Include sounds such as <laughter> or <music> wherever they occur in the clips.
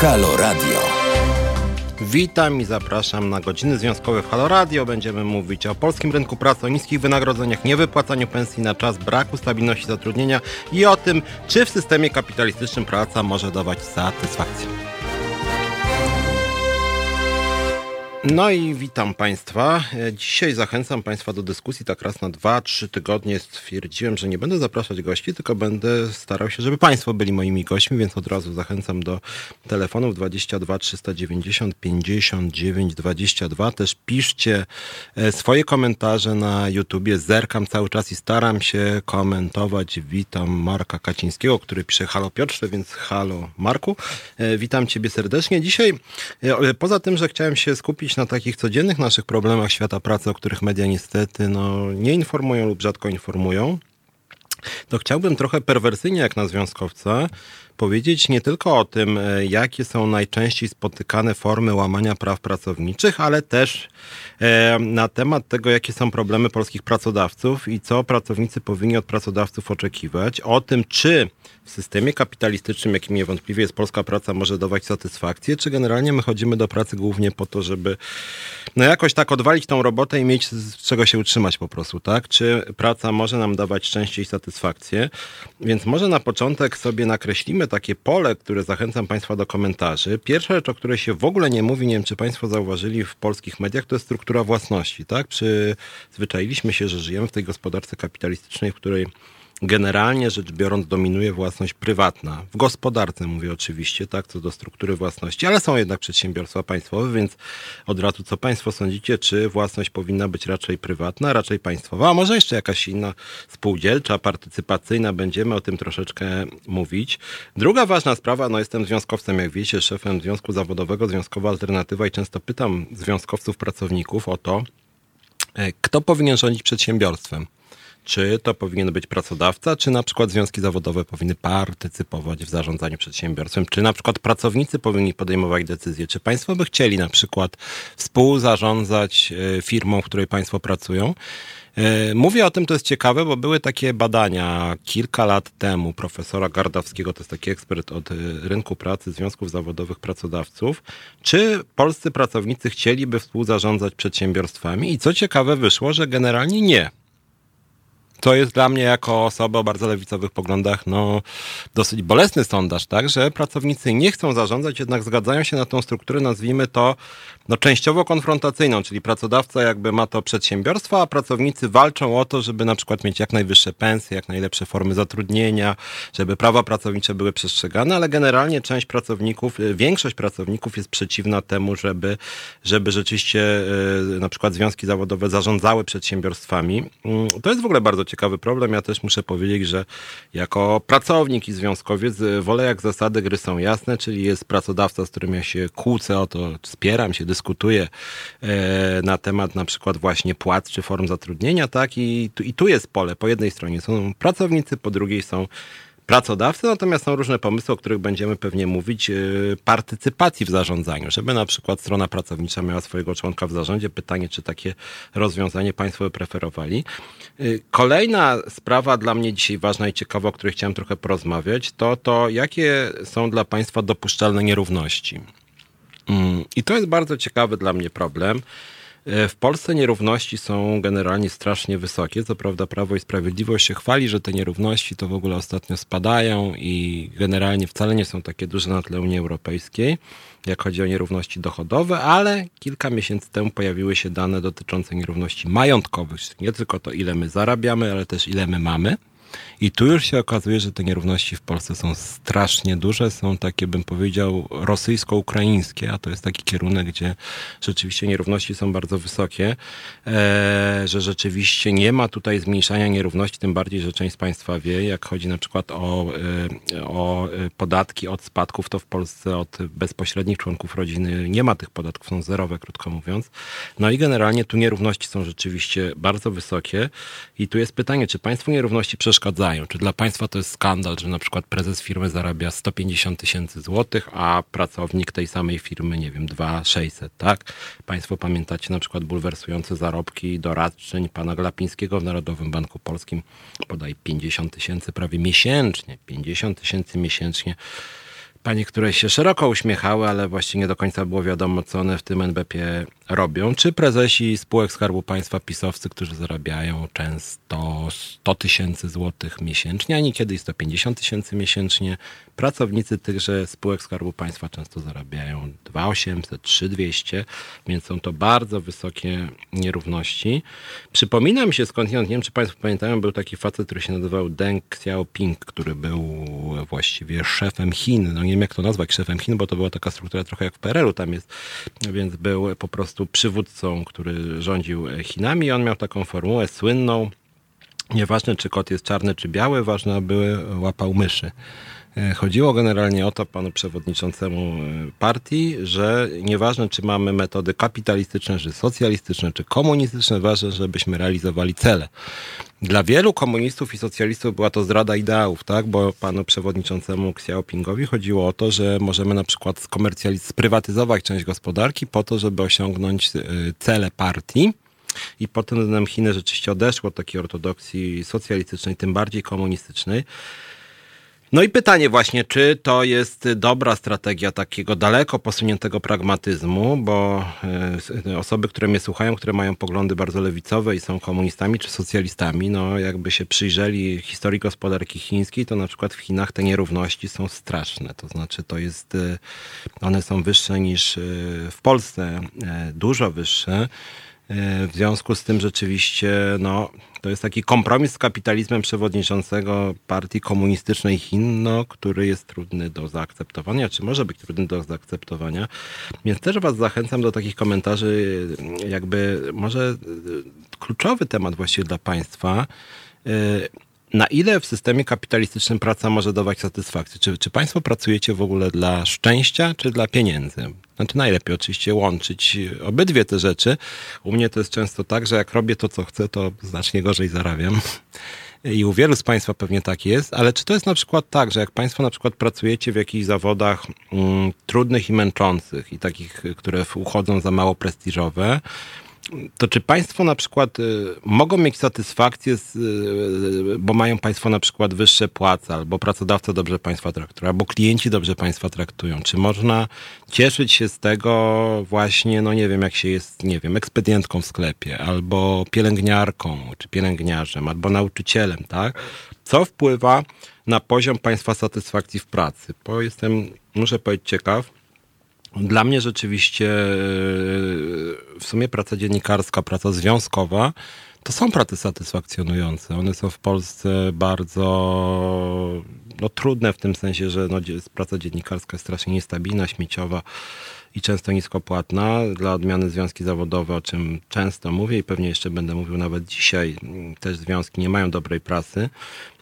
Halo Radio. Witam i zapraszam na godziny związkowe w Halo Radio. Będziemy mówić o polskim rynku pracy, o niskich wynagrodzeniach, niewypłacaniu pensji na czas, braku stabilności zatrudnienia i o tym, czy w systemie kapitalistycznym praca może dawać satysfakcję. No i witam Państwa. E, Dzisiaj zachęcam Państwa do dyskusji tak raz na dwa, trzy tygodnie. Stwierdziłem, że nie będę zapraszać gości, tylko będę starał się, żeby Państwo byli moimi gośćmi, więc od razu zachęcam do telefonów 22 390 59 22. Też piszcie e, swoje komentarze na YouTubie. Zerkam cały czas i staram się komentować. Witam Marka Kacińskiego, który pisze halo Piotrze, więc halo Marku. E, Witam Ciebie serdecznie. Dzisiaj, poza tym, że chciałem się skupić na takich codziennych naszych problemach świata pracy, o których media niestety no, nie informują lub rzadko informują, to chciałbym trochę perwersyjnie, jak na związkowca, powiedzieć nie tylko o tym, e, jakie są najczęściej spotykane formy łamania praw pracowniczych, ale też e, na temat tego, jakie są problemy polskich pracodawców i co pracownicy powinni od pracodawców oczekiwać. O tym, czy systemie kapitalistycznym, jakim niewątpliwie jest polska praca, może dawać satysfakcję, czy generalnie my chodzimy do pracy głównie po to, żeby no jakoś tak odwalić tą robotę i mieć z czego się utrzymać po prostu, tak? Czy praca może nam dawać częściej satysfakcję? Więc może na początek sobie nakreślimy takie pole, które zachęcam Państwa do komentarzy. Pierwsza rzecz, o której się w ogóle nie mówi, nie wiem, czy Państwo zauważyli w polskich mediach, to jest struktura własności, tak? Przyzwyczailiśmy się, że żyjemy w tej gospodarce kapitalistycznej, w której generalnie rzecz biorąc dominuje własność prywatna. W gospodarce mówię oczywiście, tak, co do struktury własności, ale są jednak przedsiębiorstwa państwowe, więc od razu co Państwo sądzicie, czy własność powinna być raczej prywatna, raczej państwowa, a może jeszcze jakaś inna spółdzielcza, partycypacyjna, będziemy o tym troszeczkę mówić. Druga ważna sprawa, no jestem związkowcem, jak wiecie, szefem Związku Zawodowego, Związkowa Alternatywa i często pytam związkowców, pracowników o to, e, kto powinien rządzić przedsiębiorstwem czy to powinien być pracodawca, czy na przykład związki zawodowe powinny partycypować w zarządzaniu przedsiębiorstwem, czy na przykład pracownicy powinni podejmować decyzje, czy państwo by chcieli na przykład współzarządzać e, firmą, w której państwo pracują. E, mówię o tym, to jest ciekawe, bo były takie badania kilka lat temu profesora Gardawskiego, to jest taki ekspert od e, rynku pracy, związków zawodowych pracodawców, czy polscy pracownicy chcieliby współzarządzać przedsiębiorstwami? I co ciekawe wyszło, że generalnie nie to jest dla mnie jako osoba o bardzo lewicowych poglądach no, dosyć bolesny sondaż, tak, że pracownicy nie chcą zarządzać, jednak zgadzają się na tą strukturę, nazwijmy to no, częściowo konfrontacyjną, czyli pracodawca jakby ma to przedsiębiorstwo, a pracownicy walczą o to, żeby na przykład mieć jak najwyższe pensje, jak najlepsze formy zatrudnienia, żeby prawa pracownicze były przestrzegane, ale generalnie część pracowników, y, większość pracowników jest przeciwna temu, żeby, żeby rzeczywiście y, na przykład związki zawodowe zarządzały przedsiębiorstwami. Mm, to jest w ogóle bardzo ciekawy problem. Ja też muszę powiedzieć, że jako pracownik i związkowiec y, wolę jak zasady gry są jasne, czyli jest pracodawca, z którym ja się kłócę o to, wspieram się, dyskutuję e, na temat na przykład właśnie płac czy form zatrudnienia, tak? I, i tu jest pole. Po jednej stronie są pracownicy, po drugiej są pracodawcy, natomiast są różne pomysły, o których będziemy pewnie mówić, y, partycypacji w zarządzaniu, żeby na przykład strona pracownicza miała swojego członka w zarządzie. Pytanie, czy takie rozwiązanie Państwo by preferowali. Y, kolejna sprawa dla mnie dzisiaj ważna i ciekawa, o której chciałem trochę porozmawiać, to to, jakie są dla Państwa dopuszczalne nierówności. Mm, I to jest bardzo ciekawy dla mnie problem. E, w Polsce nierówności są generalnie strasznie wysokie. Co prawda Prawo i Sprawiedliwość się chwali, że te nierówności to w ogóle ostatnio spadają i generalnie wcale nie są takie duże na tle Unii Europejskiej, jak chodzi o nierówności dochodowe, ale kilka miesięcy temu pojawiły się dane dotyczące nierówności majątkowych. Nie tylko to, ile my zarabiamy, ale też ile my mamy. I tu już się okazuje, że te nierówności w Polsce są strasznie duże, są takie, bym powiedział, rosyjsko-ukraińskie, a to jest taki kierunek, gdzie rzeczywiście nierówności są bardzo wysokie, e, że rzeczywiście nie ma tutaj zmniejszania nierówności, tym bardziej, że część z Państwa wie, jak chodzi na przykład o, e, o podatki od spadków, to w Polsce od bezpośrednich członków rodziny nie ma tych podatków, są zerowe, krótko mówiąc. No i generalnie tu nierówności są rzeczywiście bardzo wysokie i tu jest pytanie, czy Państwu nierówności przeszkadzają? Czy dla państwa to jest skandal, że na przykład prezes firmy zarabia 150 tysięcy złotych, a pracownik tej samej firmy, nie wiem, 2,600, tak? Państwo pamiętacie na przykład bulwersujące zarobki doradczeń pana Glapińskiego w Narodowym Banku Polskim, podaj 50 tysięcy prawie miesięcznie, 50 tysięcy miesięcznie. Panie, które się szeroko uśmiechały, ale właściwie nie do końca było wiadomo, co one w tym NBP robią. Czy prezesi spółek Skarbu Państwa pisowcy, którzy zarabiają często 100 tysięcy złotych miesięcznie, a niekiedy 150 tysięcy miesięcznie. Pracownicy tychże spółek Skarbu Państwa często zarabiają 2800, 3200, więc są to bardzo wysokie nierówności. Przypomina mi się skądinąd, nie wiem czy Państwo pamiętają, był taki facet, który się nazywał Deng Xiaoping, który był właściwie szefem Chin. No nie wiem jak to nazwać szefem Chin, bo to była taka struktura trochę jak w PRL-u tam jest, więc był po prostu przywódcą, który rządził Chinami. On miał taką formułę słynną, nieważne czy kot jest czarny czy biały, ważne aby łapał myszy. E, chodziło generalnie o to panu przewodniczącemu e, partii, że nieważne czy mamy metody kapitalistyczne, czy socjalistyczne, czy komunistyczne, ważne, żebyśmy realizowali cele. Dla wielu komunistów i socjalistów była to zdrada ideałów, tak? Bo panu przewodniczącemu Xiaopingowi chodziło o to, że możemy na przykład sprywatyzować część gospodarki po to, żeby osiągnąć e, cele partii. I potem Chiny rzeczywiście odeszły od takiej ortodoksji socjalistycznej, tym bardziej komunistycznej. No i pytanie właśnie, czy to jest dobra strategia takiego daleko posuniętego pragmatyzmu, bo e, osoby, które mnie słuchają, które mają poglądy bardzo lewicowe i są komunistami czy socjalistami, no jakby się przyjrzeli historii gospodarki chińskiej, to na przykład w Chinach te nierówności są straszne. To znaczy to jest, e, one są wyższe niż e, w Polsce, dużo wyższe. E, w związku z tym rzeczywiście no, to jest taki kompromis z kapitalizmem przewodniczącego partii komunistycznej Chin, no, który jest trudny do zaakceptowania, czy może być trudny do zaakceptowania. Więc też was zachęcam do takich komentarzy, jakby może e, kluczowy temat właściwie dla państwa. E, na ile w systemie kapitalistycznym praca może dawać satysfakcję? Czy, czy Państwo pracujecie w ogóle dla szczęścia, czy dla pieniędzy? Znaczy najlepiej oczywiście łączyć obydwie te rzeczy. U mnie to jest często tak, że jak robię to, co chcę, to znacznie gorzej zarabiam. I u wielu z Państwa pewnie tak jest, ale czy to jest na przykład tak, że jak Państwo na przykład pracujecie w jakichś zawodach mm, trudnych i męczących i takich, które uchodzą za mało prestiżowe, to czy Państwo na przykład y, mogą mieć satysfakcję, z, y, bo mają Państwo na przykład wyższe płace, albo pracodawca dobrze Państwa traktuje, albo klienci dobrze Państwa traktują? Czy można cieszyć się z tego właśnie, no nie wiem, jak się jest, nie wiem, ekspedientką w sklepie, albo pielęgniarką, czy pielęgniarzem, albo nauczycielem, tak? Co wpływa na poziom Państwa satysfakcji w pracy? Bo jestem, muszę powiedzieć, ciekaw, dla mnie rzeczywiście e, w sumie praca dziennikarska, praca związkowa to są prace satysfakcjonujące. One są w Polsce bardzo no, trudne w tym sensie, że no, praca dziennikarska jest strasznie niestabilna, śmieciowa i często niskopłatna. Dla odmiany związki zawodowe, o czym często mówię i pewnie jeszcze będę mówił nawet dzisiaj, też związki nie mają dobrej prasy.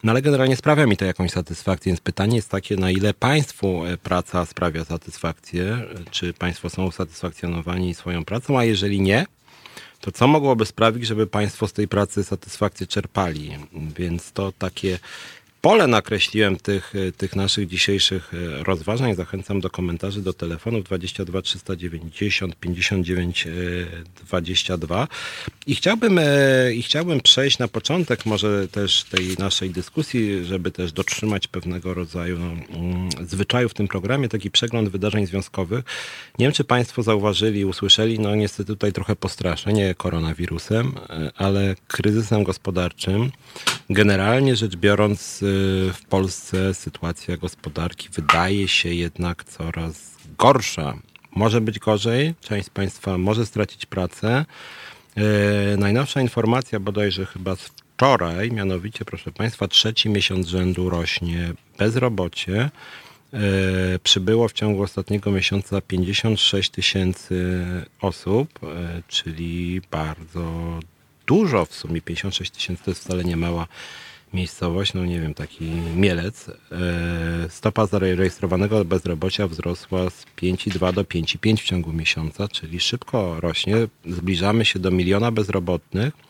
No ale generalnie sprawia mi to jakąś satysfakcję, więc pytanie jest takie, na ile Państwu e, praca sprawia satysfakcję? Czy Państwo są usatysfakcjonowani swoją pracą, a jeżeli nie, to co mogłoby sprawić, żeby Państwo z tej pracy satysfakcję czerpali? Więc to takie pole nakreśliłem tych, e, tych naszych dzisiejszych e, rozważań. Zachęcam do komentarzy, do telefonów 22 390 59 22. I chciałbym, e, I chciałbym przejść na początek może też tej naszej dyskusji, żeby też dotrzymać pewnego rodzaju no, mm, zwyczaju w tym programie, taki przegląd wydarzeń związkowych. Nie wiem, czy Państwo zauważyli, usłyszeli, no niestety tutaj trochę postraszenie koronawirusem, ale kryzysem gospodarczym. Generalnie rzecz biorąc, w Polsce sytuacja gospodarki wydaje się jednak coraz gorsza. Może być gorzej, część z Państwa może stracić pracę. E, najnowsza informacja bodajże chyba z wczoraj, mianowicie proszę Państwa, trzeci miesiąc rzędu rośnie bezrobocie. E, przybyło w ciągu ostatniego miesiąca 56 tysięcy osób, czyli bardzo dużo w sumie. 56 tysięcy to jest wcale nie mała miejscowość, no nie wiem, taki Mielec, e, stopa zarejestrowanego bezrobocia wzrosła z 5,2 do 5,5 w ciągu miesiąca, czyli szybko rośnie. Zbliżamy się do miliona bezrobotnych.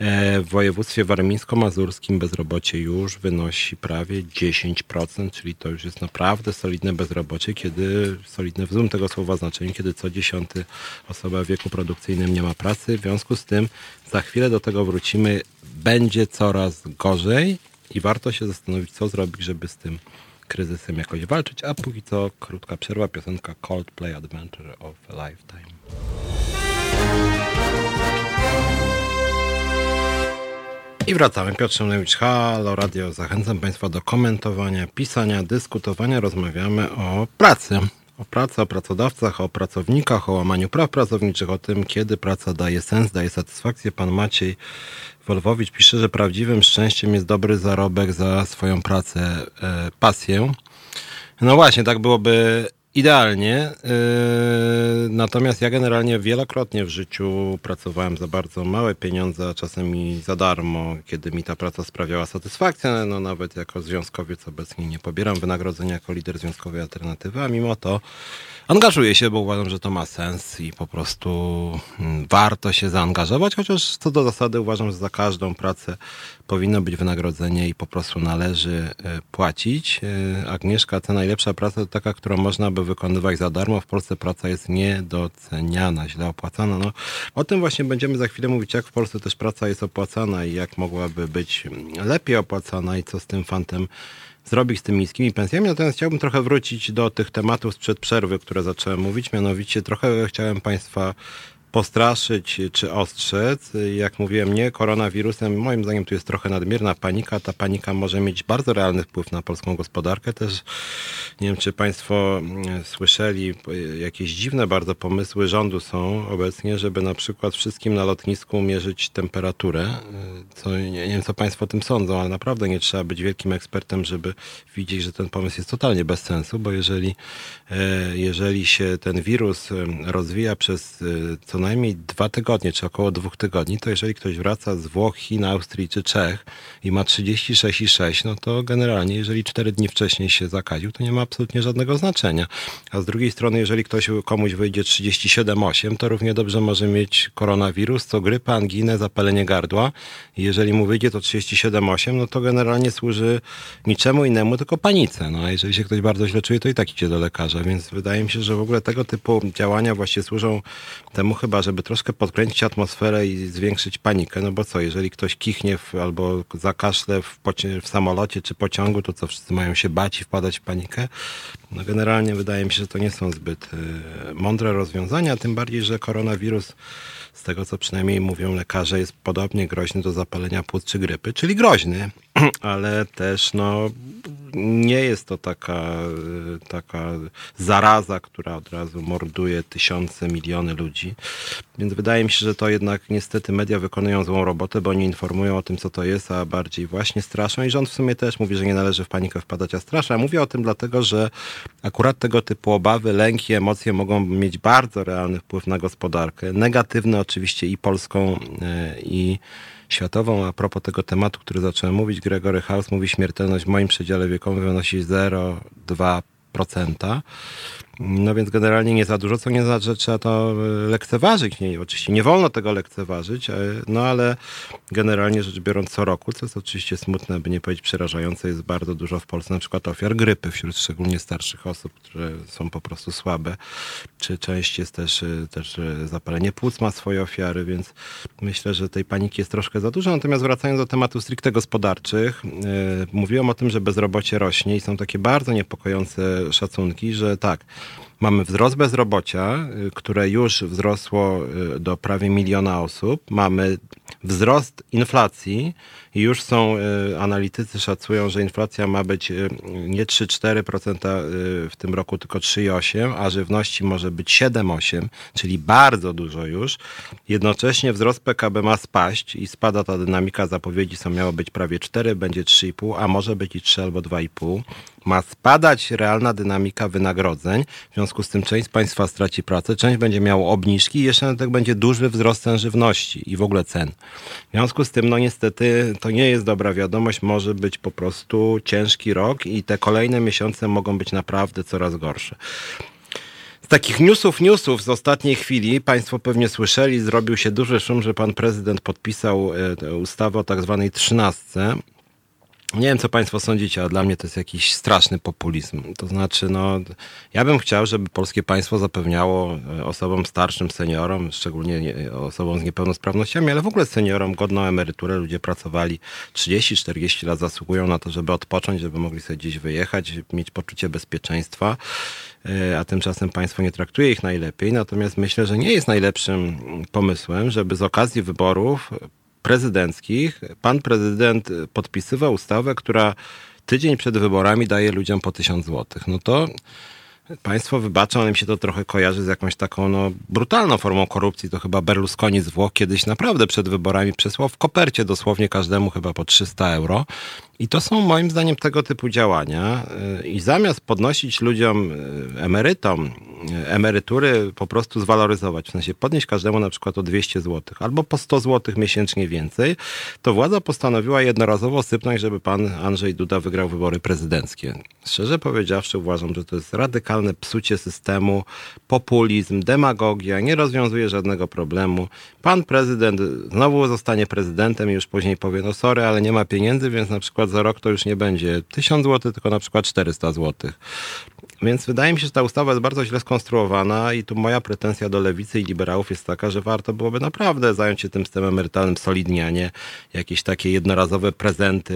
E, w województwie warmińsko-mazurskim bezrobocie już wynosi prawie 10%, czyli to już jest naprawdę solidne bezrobocie, kiedy solidne w złym tego słowa znaczeniu, kiedy co dziesiąty osoba w wieku produkcyjnym nie ma pracy. W związku z tym za chwilę do tego wrócimy. Będzie coraz gorzej i warto się zastanowić, co zrobić, żeby z tym kryzysem jakoś walczyć, a póki co krótka przerwa, piosenka Coldplay Adventure of a Lifetime. I wracamy. Piotr Szymlewicz, Halo Radio. Zachęcam Państwa do komentowania, pisania, dyskutowania. Rozmawiamy o pracy. O pracy, o pracodawcach, o pracownikach, o łamaniu praw pracowniczych, o tym, kiedy praca daje sens, daje satysfakcję. Pan Maciej Wolwowicz pisze, że prawdziwym szczęściem jest dobry zarobek za swoją pracę, e, pasję. No właśnie, tak byłoby Idealnie. Yy, natomiast ja generalnie wielokrotnie w życiu pracowałem za bardzo małe pieniądze, a czasem za darmo, kiedy mi ta praca sprawiała satysfakcję. No nawet jako związkowiec obecnie nie pobieram wynagrodzenia jako lider związkowej alternatywy, a mimo to angażuję się, bo uważam, że to ma sens i po prostu mm, warto się zaangażować, chociaż co do zasady uważam, że za każdą pracę powinno być wynagrodzenie i po prostu należy e, płacić. E, Agnieszka, ta najlepsza praca to taka, którą można by wykonywać za darmo. W Polsce praca jest niedoceniana, źle opłacana. No, o tym właśnie będziemy za chwilę mówić, jak w Polsce też praca jest opłacana i jak mogłaby być lepiej opłacana i co z tym fantem zrobić z tymi niskimi pensjami. Natomiast chciałbym trochę wrócić do tych tematów sprzed przerwy, które zacząłem mówić. Mianowicie trochę chciałem Państwa postraszyć czy ostrzec. Jak mówiłem, nie koronawirusem. Moim zdaniem tu jest trochę nadmierna panika. Ta panika może mieć bardzo realny wpływ na polską gospodarkę. Też nie wiem, czy Państwo mm, słyszeli, jakieś dziwne bardzo pomysły rządu są obecnie, żeby na przykład wszystkim na lotnisku mierzyć temperaturę. Co, nie, nie wiem, co Państwo o tym sądzą, ale naprawdę nie trzeba być wielkim ekspertem, żeby widzieć, że ten pomysł jest totalnie bez sensu, bo jeżeli, e, jeżeli się ten wirus rozwija przez e, co najmniej dwa tygodnie, czy około dwóch tygodni, to jeżeli ktoś wraca z Włoch, Chin, Austrii czy Czech i ma 36,6, no to generalnie, jeżeli cztery dni wcześniej się zakaził, to nie ma absolutnie żadnego znaczenia. A z drugiej strony, jeżeli ktoś komuś wyjdzie 37,8, to równie dobrze może mieć koronawirus, co grypa, anginę, zapalenie gardła. I jeżeli mu wyjdzie to 37,8, no to generalnie służy niczemu innemu, tylko panice. No a jeżeli się ktoś bardzo źle czuje, to i tak idzie do lekarza. Więc wydaje mi się, że w ogóle tego typu działania właśnie służą temu chyba chyba, żeby troszkę podkręcić atmosferę i zwiększyć panikę. No bo co, jeżeli ktoś kichnie w, albo zakaszle w, w samolocie czy pociągu, to co wszyscy mają się bać i wpadać w panikę? No generalnie wydaje mi się, że to nie są zbyt y, mądre rozwiązania, tym bardziej, że koronawirus z tego co przynajmniej mówią lekarze, jest podobnie groźny do zapalenia płuc czy grypy, czyli groźny, <clears throat> ale też no, nie jest to taka, taka zaraza, która od razu morduje tysiące, miliony ludzi. Więc wydaje mi się, że to jednak niestety media wykonują złą robotę, bo oni informują o tym, co to jest, a bardziej właśnie straszą. I rząd w sumie też mówi, że nie należy w panikę wpadać, a strasza. mówię o tym dlatego, że akurat tego typu obawy, lęki, emocje mogą mieć bardzo realny wpływ na gospodarkę. Negatywny oczywiście i polską, e, i światową. A propos tego tematu, który zacząłem mówić, Gregory House mówi, śmiertelność w moim przedziale wiekowym wynosi 0,2%. No więc generalnie nie za dużo, co nie znaczy, że trzeba to e, lekceważyć. Nie, oczywiście nie wolno tego lekceważyć, e, no ale generalnie rzecz biorąc co roku, co jest oczywiście smutne, by nie powiedzieć przerażające, jest bardzo dużo w Polsce na przykład ofiar grypy wśród szczególnie starszych osób, które są po prostu słabe, czy część jest też, e, też zapalenie płuc ma swoje ofiary, więc myślę, że tej paniki jest troszkę za dużo. Natomiast wracając do tematu stricte gospodarczych, mówiłem o tym, że bezrobocie rośnie i są takie bardzo niepokojące szacunki, że tak, Mamy wzrost bezrobocia, y, które już wzrosło y, do prawie miliona osób. Mamy wzrost inflacji i już są y, analitycy szacują, że inflacja ma być nie 3-4% w tym roku, tylko 3,8%, a żywności może być 7,8%, czyli bardzo dużo już. Jednocześnie wzrost PKB ma spaść i spada ta dynamika. Zapowiedzi są miało być prawie 4, będzie 3,5, a może być i 3 albo 2,5 ma spadać realna dynamika wynagrodzeń. W związku z tym część z Państwa straci pracę, część będzie miało obniżki i jeszcze na tak będzie duży wzrost cen żywności i w ogóle cen. W związku z tym, no niestety, to nie jest dobra wiadomość. Może być po prostu ciężki rok i te kolejne miesiące mogą być naprawdę coraz gorsze. Z takich newsów, newsów z ostatniej chwili, Państwo pewnie słyszeli, zrobił się duży szum, że pan prezydent podpisał e, ustawę o tak zwanej trzynastce nie wiem, co Państwo sądzicie, ale dla mnie to jest jakiś straszny populizm. To znaczy, no, ja bym chciał, żeby polskie państwo zapewniało e, osobom starszym, seniorom, szczególnie osobom z niepełnosprawnościami, ale w ogóle seniorom godną emeryturę. Ludzie pracowali 30-40 lat, zasługują na to, żeby odpocząć, żeby mogli sobie gdzieś wyjechać, mieć poczucie bezpieczeństwa e, a tymczasem państwo nie traktuje ich najlepiej. Natomiast myślę, że nie jest najlepszym pomysłem, żeby z okazji wyborów prezydenckich pan prezydent podpisywał ustawę, która tydzień przed wyborami daje ludziom po tysiąc złotych. No to Państwo wybaczą, ale mi się to trochę kojarzy z jakąś taką no, brutalną formą korupcji. To chyba Berlusconi z Włoch kiedyś naprawdę przed wyborami przesłał w kopercie dosłownie każdemu chyba po 300 euro. I to są moim zdaniem tego typu działania. I zamiast podnosić ludziom, e, emerytom, e, emerytury po prostu zwaloryzować, w sensie podnieść każdemu na przykład o 200 zł albo po 100 zł miesięcznie więcej, to władza postanowiła jednorazowo sypnąć, żeby pan Andrzej Duda wygrał wybory prezydenckie. Szczerze powiedziawszy uważam, że to jest radykalne psucie systemu, populizm, demagogia, nie rozwiązuje żadnego problemu. Pan prezydent znowu zostanie prezydentem i już później powie, no sorry, ale nie ma pieniędzy, więc na przykład za rok to już nie będzie 1000 zł, tylko na przykład 400 zł. Więc wydaje mi się, że ta ustawa jest bardzo źle skonstruowana i tu moja pretensja do lewicy i liberałów jest taka, że warto byłoby naprawdę zająć się tym systemem emerytalnym solidnie, a nie jakieś takie jednorazowe prezenty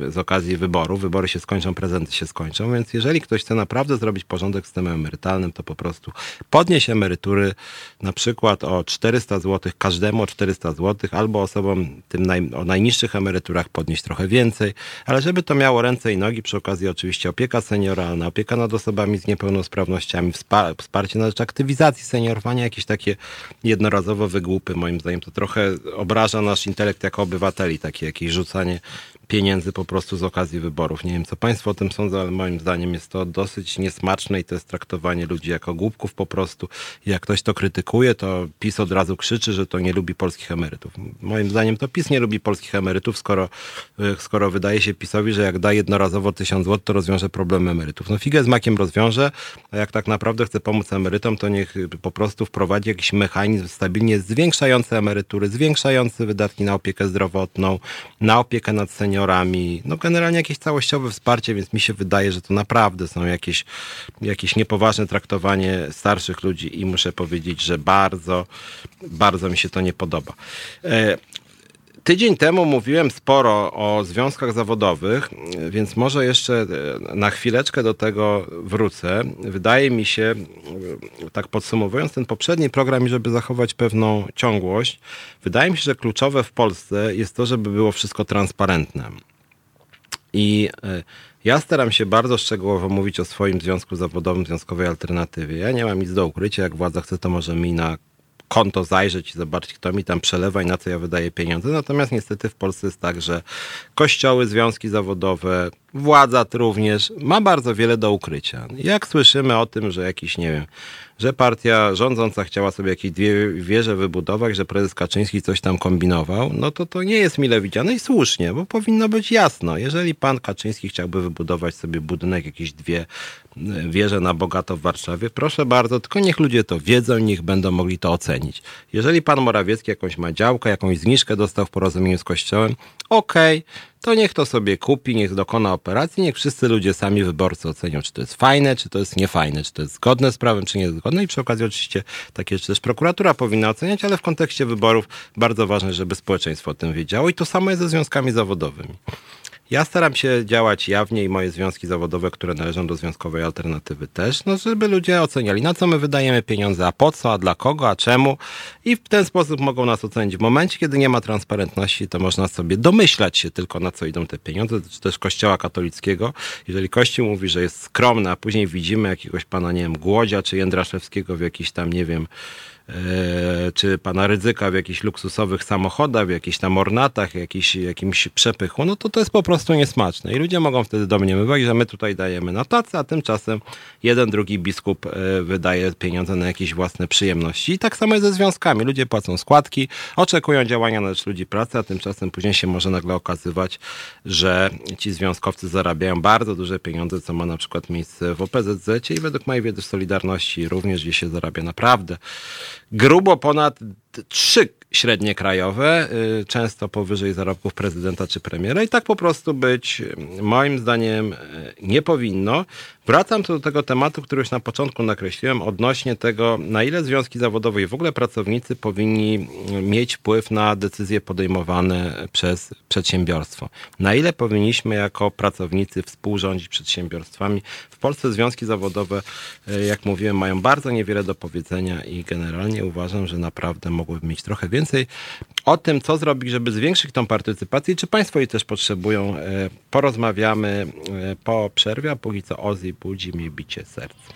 y, z okazji wyborów. Wybory się skończą, prezenty się skończą, więc jeżeli ktoś chce naprawdę zrobić porządek z systemem emerytalnym, to po prostu podnieść emerytury na przykład o 400 zł, każdemu o 400 zł, albo osobom tym naj, o najniższych emeryturach podnieść trochę więcej, ale żeby to miało ręce i nogi, przy okazji oczywiście opieka senioralna, opieka nad osobami osobami z niepełnosprawnościami, wsparcie na rzecz aktywizacji seniorowania, jakieś takie jednorazowe wygłupy, moim zdaniem to trochę obraża nasz intelekt jako obywateli, takie jakieś rzucanie pieniędzy po prostu z okazji wyborów. Nie wiem, co Państwo o tym sądzą, ale moim zdaniem jest to dosyć niesmaczne i to jest traktowanie ludzi jako głupków po prostu. Jak ktoś to krytykuje, to PiS od razu krzyczy, że to nie lubi polskich emerytów. Moim zdaniem to PiS nie lubi polskich emerytów, skoro, e, skoro wydaje się PiSowi, że jak da jednorazowo tysiąc złotych, to rozwiąże problem emerytów. No figę z makiem rozwiąże, a jak tak naprawdę chce pomóc emerytom, to niech po prostu wprowadzi jakiś mechanizm stabilnie zwiększający emerytury, zwiększający wydatki na opiekę zdrowotną, na opiekę nad seniorami, seniorami, no generalnie jakieś całościowe wsparcie, więc mi się wydaje, że to naprawdę są jakieś, jakieś niepoważne traktowanie starszych ludzi i muszę powiedzieć, że bardzo, bardzo mi się to nie podoba. E, tydzień temu mówiłem sporo o związkach zawodowych, więc może jeszcze na chwileczkę do tego wrócę. Wydaje mi się, tak podsumowując ten poprzedni program, żeby zachować pewną ciągłość, wydaje mi się, że kluczowe w Polsce jest to, żeby było wszystko transparentne. I e, ja staram się bardzo szczegółowo mówić o swoim związku zawodowym, związkowej alternatywie. Ja nie mam nic do ukrycia. Jak władza chce, to może mi na konto zajrzeć i zobaczyć, kto mi tam przelewa i na co ja wydaję pieniądze. Natomiast niestety w Polsce jest tak, że kościoły, związki zawodowe, władza również ma bardzo wiele do ukrycia. Jak słyszymy o tym, że jakiś, nie wiem, że partia rządząca chciała sobie jakieś dwie wieże wybudować, że prezes Kaczyński coś tam kombinował, no to to nie jest mile widziane i słusznie, bo powinno być jasno. Jeżeli pan Kaczyński chciałby wybudować sobie budynek, jakieś dwie e, wieże na bogato w Warszawie, proszę bardzo, tylko niech ludzie to wiedzą, niech będą mogli to ocenić. Jeżeli pan Morawiecki jakąś ma działkę, jakąś zniżkę dostał w porozumieniu z Kościołem, okej, okay, to niech to sobie kupi, niech dokona operacji, niech wszyscy ludzie sami, wyborcy ocenią, czy to jest fajne, czy to jest niefajne, czy to jest zgodne z prawem, czy niezgodne. I przy okazji oczywiście takie rzeczy też prokuratura powinna oceniać, ale w kontekście wyborów bardzo ważne, żeby społeczeństwo o tym wiedziało. I to samo jest ze związkami zawodowymi. Ja staram się działać jawnie i moje związki zawodowe, które należą do związkowej alternatywy też, no żeby ludzie oceniali, na co my wydajemy pieniądze, a po co, a dla kogo, a czemu. I w ten sposób mogą nas ocenić. W momencie, kiedy nie ma transparentności, to można sobie domyślać się tylko, na co idą te pieniądze, czy też Kościoła katolickiego. Jeżeli Kościół mówi, że jest skromny, a później widzimy jakiegoś pana, nie wiem, Głodzia czy Jędraszewskiego w jakiś tam, nie wiem, czy pana ryzyka w jakichś luksusowych samochodach, w jakichś tam ornatach, jakiś, jakimś przepychu, no to to jest po prostu niesmaczne. I ludzie mogą wtedy domniemywać, że my tutaj dajemy na tacy, a tymczasem jeden, drugi biskup e, wydaje pieniądze na jakieś własne przyjemności. I tak samo jest ze związkami. Ludzie płacą składki, oczekują działania na rzecz ludzi pracy, a tymczasem później się może nagle okazywać, że ci związkowcy zarabiają bardzo duże pieniądze, co ma na przykład miejsce w OPZZ i według mojej wiedzy Solidarności również, gdzie się zarabia naprawdę grubo ponad trzy średnie krajowe, y, często powyżej zarobków prezydenta czy premiera i tak po prostu być moim zdaniem y, nie powinno. Wracam do tego tematu, który już na początku nakreśliłem, odnośnie tego, na ile związki zawodowe i w ogóle pracownicy powinni mieć wpływ na decyzje podejmowane przez przedsiębiorstwo. Na ile powinniśmy jako pracownicy współrządzić przedsiębiorstwami. W Polsce związki zawodowe, jak mówiłem, mają bardzo niewiele do powiedzenia i generalnie uważam, że naprawdę mogłyby mieć trochę więcej. O tym, co zrobić, żeby zwiększyć tą partycypację, czy państwo jej też potrzebują, e, porozmawiamy e, po przerwie, a póki co Ozzy budzi mi bicie serca.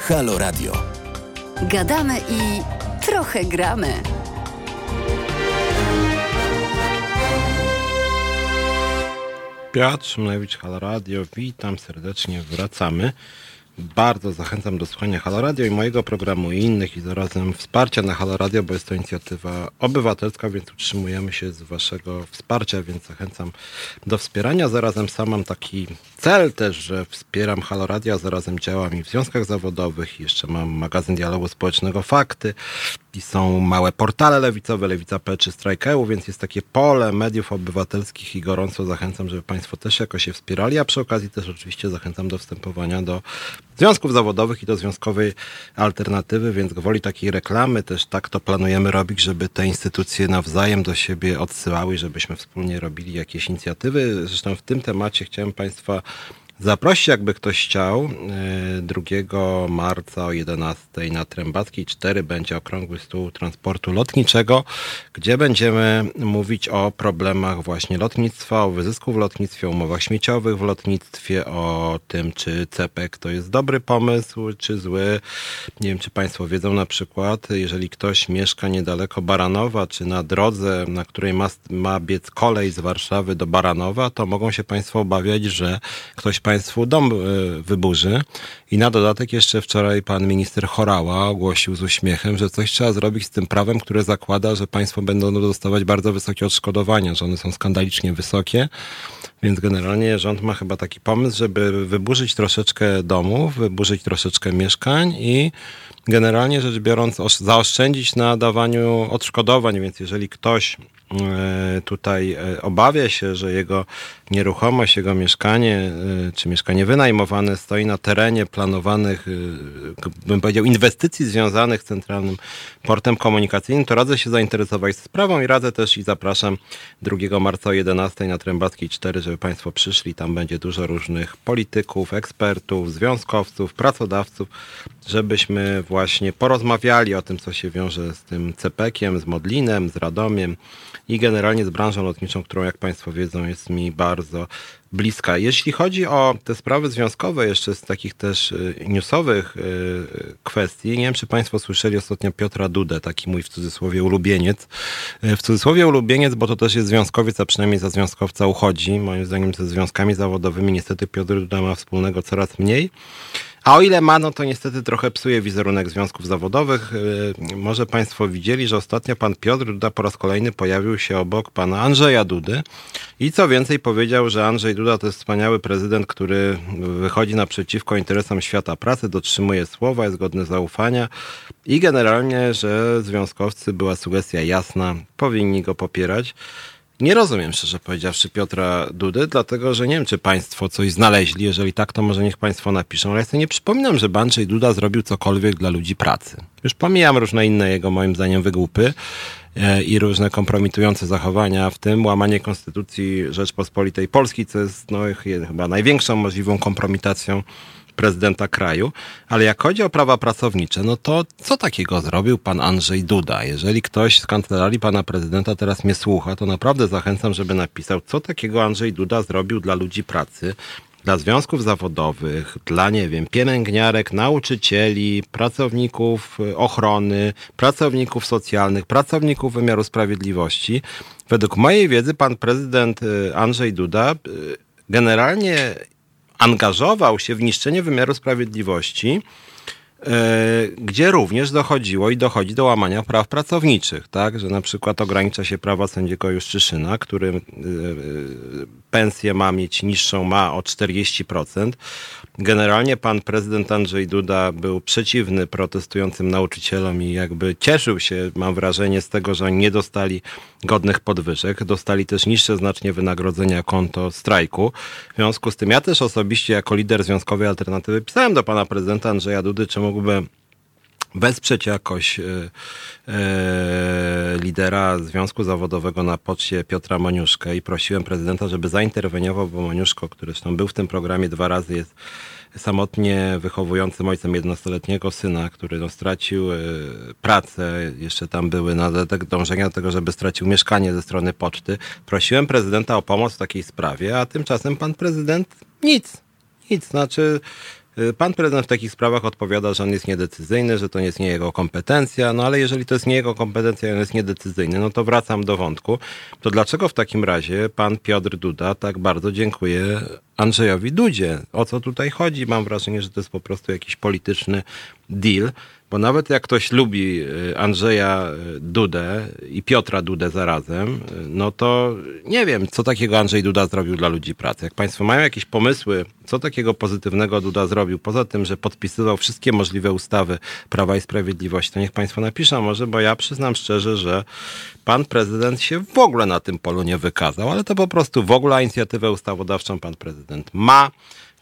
Halo Radio. Gadamy i trochę gramy. Piotr Szymlewicz, Halo Radio. Witam serdecznie, wracamy. Bardzo zachęcam do słuchania Halo Radio i mojego programu i innych i zarazem wsparcia na Halo Radio, bo jest to inicjatywa obywatelska, więc utrzymujemy się z waszego wsparcia, więc zachęcam do wspierania. Zarazem sam mam taki cel też, że wspieram Halo Radio, a zarazem działam i w związkach zawodowych. Jeszcze mam magazyn dialogu społecznego Fakty i są małe portale lewicowe, Lewica.pl czy Strajkeł, więc jest takie pole mediów obywatelskich i gorąco zachęcam, żeby Państwo też jakoś się wspierali, a przy okazji też oczywiście zachęcam do wstępowania do związków zawodowych i do związkowej alternatywy, więc gwoli takiej reklamy też tak to planujemy robić, żeby te instytucje nawzajem do siebie odsyłały, żebyśmy wspólnie robili jakieś inicjatywy. Zresztą w tym temacie chciałem Państwa Zaprosić, jakby ktoś chciał, 2 e, marca o 11 na Trębackiej 4 będzie okrągły stół transportu lotniczego, gdzie będziemy mówić o problemach właśnie lotnictwa, o wyzysku w lotnictwie, o umowach śmieciowych w lotnictwie, o tym, czy CEPEK to jest dobry pomysł, czy zły. Nie wiem, czy Państwo wiedzą na przykład, jeżeli ktoś mieszka niedaleko Baranowa, czy na drodze, na której ma, ma biec kolej z Warszawy do Baranowa, to mogą się Państwo obawiać, że ktoś państwu dom e, wyburzy. I na dodatek jeszcze wczoraj pan minister Chorała ogłosił z uśmiechem, że coś trzeba zrobić z tym prawem, które zakłada, że państwo będą dostawać bardzo wysokie odszkodowania, że one są skandalicznie wysokie. Więc generalnie rząd ma chyba taki pomysł, żeby wyburzyć troszeczkę domów, wyburzyć troszeczkę mieszkań i generalnie rzecz biorąc zaoszczędzić na dawaniu odszkodowań. Więc jeżeli ktoś tutaj e, obawia się, że jego nieruchomość, jego mieszkanie, y, czy mieszkanie wynajmowane stoi na terenie planowanych, bym powiedział, inwestycji związanych z Centralnym Portem Komunikacyjnym, to radzę się zainteresować sprawą i radzę też i zapraszam 2 marca o 11 na Trębackiej 4, żeby Państwo przyszli. Tam będzie dużo różnych polityków, ekspertów, związkowców, pracodawców, żebyśmy właśnie porozmawiali o tym, co się wiąże z tym CPK-iem, z Modlinem, z Radomiem i generalnie z branżą lotniczą, którą jak Państwo wiedzą jest mi bardzo bliska. Jeśli chodzi o te sprawy związkowe, jeszcze z takich też y, newsowych y, kwestii, nie wiem, czy Państwo słyszeli ostatnio Piotra Dudę, taki mój w cudzysłowie ulubieniec. Y, w cudzysłowie ulubieniec, bo to też jest związkowiec, a przynajmniej za związkowca uchodzi. Moim zdaniem ze związkami zawodowymi niestety Piotr Duda ma wspólnego coraz mniej. A o ile ma, no to niestety trochę psuje wizerunek związków zawodowych. Y, może Państwo widzieli, że ostatnio pan Piotr Duda po raz kolejny pojawił się obok pana Andrzeja Dudy i co więcej powiedział, że Andrzej Duda to jest wspaniały prezydent, który wychodzi naprzeciwko interesom świata pracy, dotrzymuje słowa, jest godny zaufania i generalnie, że związkowcy była sugestia jasna, powinni go popierać. Nie rozumiem, szczerze powiedziawszy, Piotra Dudy, dlatego że nie wiem, czy państwo coś znaleźli. Jeżeli tak, to może niech państwo napiszą. Ale ja sobie nie przypominam, że Andrzej Duda zrobił cokolwiek dla ludzi pracy. Już pomijam różne inne jego, moim zdaniem, wygłupy e, i różne kompromitujące zachowania, w tym łamanie Konstytucji Rzeczpospolitej Polskiej, co jest no, chyba największą możliwą kompromitacją prezydenta kraju, ale jak chodzi o prawa pracownicze, no to co takiego zrobił pan Andrzej Duda? Jeżeli ktoś z kancelarii pana prezydenta teraz mnie słucha, to naprawdę zachęcam, żeby napisał, co takiego Andrzej Duda zrobił dla ludzi pracy, dla związków zawodowych, dla, nie wiem, pielęgniarek, nauczycieli, pracowników ochrony, pracowników socjalnych, pracowników wymiaru sprawiedliwości. Według mojej wiedzy pan prezydent y, Andrzej Duda y, generalnie angażował się w niszczenie wymiaru sprawiedliwości gdzie również dochodziło i dochodzi do łamania praw pracowniczych, tak, że na przykład ogranicza się prawa sędziego Juszczyszyna, który pensję ma mieć niższą, ma o 40%. Generalnie pan prezydent Andrzej Duda był przeciwny protestującym nauczycielom i jakby cieszył się, mam wrażenie, z tego, że oni nie dostali godnych podwyżek. Dostali też niższe znacznie wynagrodzenia konto strajku. W związku z tym ja też osobiście jako lider Związkowej Alternatywy pisałem do pana prezydenta Andrzeja Dudy, czy mógłby wesprzeć jakoś e, e, lidera Związku Zawodowego na poczcie Piotra Moniuszkę i prosiłem prezydenta, żeby zainterweniował, bo Moniuszko, który zresztą był w tym programie dwa razy, jest samotnie wychowującym ojcem 11-letniego syna, który no, stracił e, pracę, jeszcze tam były na dążenia do tego, żeby stracił mieszkanie ze strony poczty. Prosiłem prezydenta o pomoc w takiej sprawie, a tymczasem pan prezydent nic. Nic, znaczy Y, pan prezydent w takich sprawach odpowiada, że on jest niedecyzyjny, że to nie jest nie jego kompetencja, no ale jeżeli to jest nie jego kompetencja i on jest niedecyzyjny, no to wracam do wątku. To dlaczego w takim razie pan Piotr Duda tak bardzo dziękuję Andrzejowi Dudzie? O co tutaj chodzi? Mam wrażenie, że to jest po prostu jakiś polityczny deal. Bo nawet jak ktoś lubi y, Andrzeja y, Dudę i Piotra Dudę zarazem, y, no to nie wiem, co takiego Andrzej Duda zrobił dla ludzi pracy. Jak Państwo mają jakieś pomysły, co takiego pozytywnego Duda zrobił, poza tym, że podpisywał wszystkie możliwe ustawy Prawa i Sprawiedliwości, to niech Państwo napiszą może, bo ja przyznam szczerze, że pan prezydent się w ogóle na tym polu nie wykazał, ale to po prostu w ogóle inicjatywę ustawodawczą pan prezydent ma.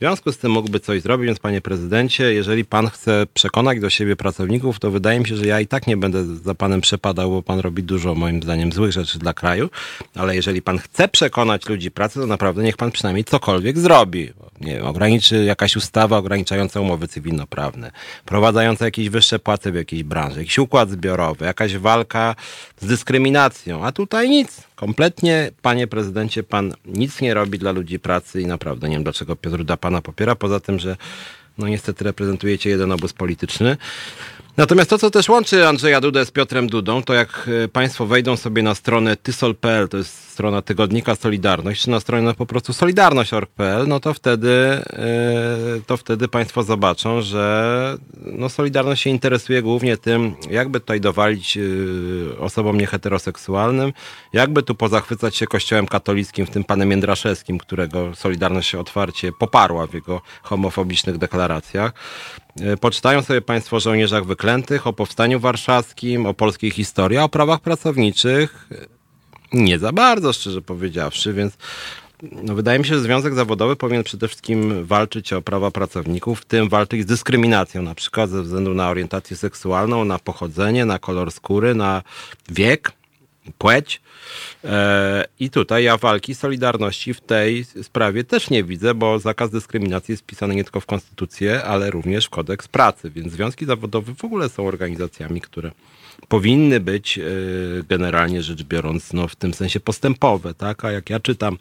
W związku z tym mógłby coś zrobić, więc panie prezydencie, jeżeli pan chce przekonać do siebie pracowników, to wydaje mi się, że ja i tak nie będę za panem przepadał, bo pan robi dużo, moim zdaniem, złych rzeczy dla kraju, ale jeżeli pan chce przekonać ludzi pracy, to naprawdę niech pan przynajmniej cokolwiek zrobi. Nie wiem, ograniczy jakaś ustawa ograniczająca umowy cywilnoprawne, prowadzająca jakieś wyższe płace w jakiejś branży, jakiś układ zbiorowy, jakaś walka z dyskryminacją, a tutaj nic. Kompletnie, panie prezydencie, pan nic nie robi dla ludzi pracy i naprawdę nie wiem, dlaczego Piotr da pana popiera, poza tym, że no niestety reprezentujecie jeden obóz polityczny. Natomiast to, co też łączy Andrzeja Dudę z Piotrem Dudą, to jak e, Państwo wejdą sobie na stronę tysol.pl, to jest strona tygodnika Solidarność, czy na stronę po prostu solidarność.org.pl, no to wtedy, e, to wtedy Państwo zobaczą, że no Solidarność się interesuje głównie tym, jakby tutaj dowalić e, osobom nieheteroseksualnym, jakby tu pozachwycać się kościołem katolickim, w tym panem Jędraszewskim, którego Solidarność się otwarcie poparła w jego homofobicznych deklaracjach. E, poczytają sobie Państwo o żołnierzach wyklętych, o powstaniu warszawskim, o polskiej historii, a o prawach pracowniczych nie za bardzo, szczerze powiedziawszy, więc no, wydaje mi się, że Związek Zawodowy powinien przede wszystkim walczyć o prawa pracowników, w tym walczyć z dyskryminacją, na przykład ze względu na orientację seksualną, na pochodzenie, na kolor skóry, na wiek, płeć. E, I tutaj ja walki Solidarności w tej sprawie też nie widzę, bo zakaz dyskryminacji jest wpisany nie tylko w konstytucję, ale również w kodeks pracy, więc związki zawodowe w ogóle są organizacjami, które powinny być e, generalnie rzecz biorąc no, w tym sensie postępowe, tak? A jak ja czytam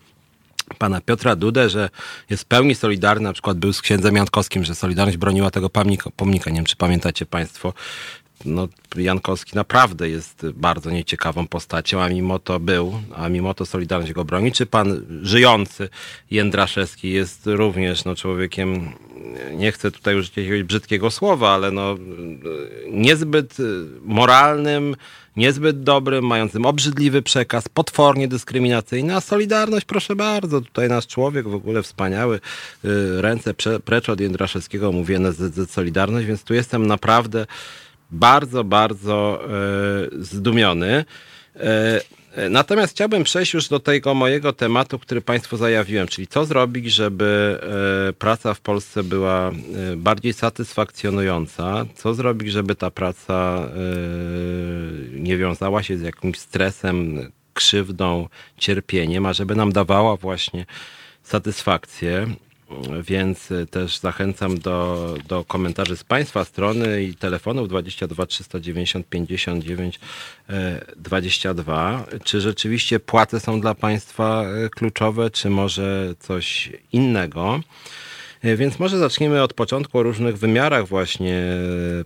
pana Piotra Dudę, że jest w pełni solidarny, na przykład był z księdzem Jankowskim, że Solidarność broniła tego pomnika, pomnika. Nie wiem, czy pamiętacie państwo, no, Jankowski naprawdę jest bardzo nieciekawą postacią, a mimo to był, a mimo to Solidarność go broni. Czy pan żyjący Jędraszewski jest również no, człowiekiem, nie chcę tutaj użyć jakiegoś brzydkiego słowa, ale no, niezbyt moralnym, niezbyt dobrym, mającym obrzydliwy przekaz, potwornie dyskryminacyjny, a Solidarność, proszę bardzo, tutaj nasz człowiek w ogóle wspaniały, y, ręce precz od Jędraszewskiego, mówię na Solidarność, więc tu jestem naprawdę bardzo, bardzo e, zdumiony. E, natomiast chciałbym przejść już do tego mojego tematu, który Państwu zajawiłem, czyli co zrobić, żeby e, praca w Polsce była bardziej satysfakcjonująca, co zrobić, żeby ta praca nie wiązała się z jakimś stresem, krzywdą, cierpieniem, a żeby nam dawała właśnie satysfakcję więc y, też zachęcam do, do komentarzy z Państwa strony i telefonów 22 390 59 22. Czy rzeczywiście płace są dla Państwa y, kluczowe, czy może coś innego? Y, więc może zaczniemy od początku o różnych wymiarach właśnie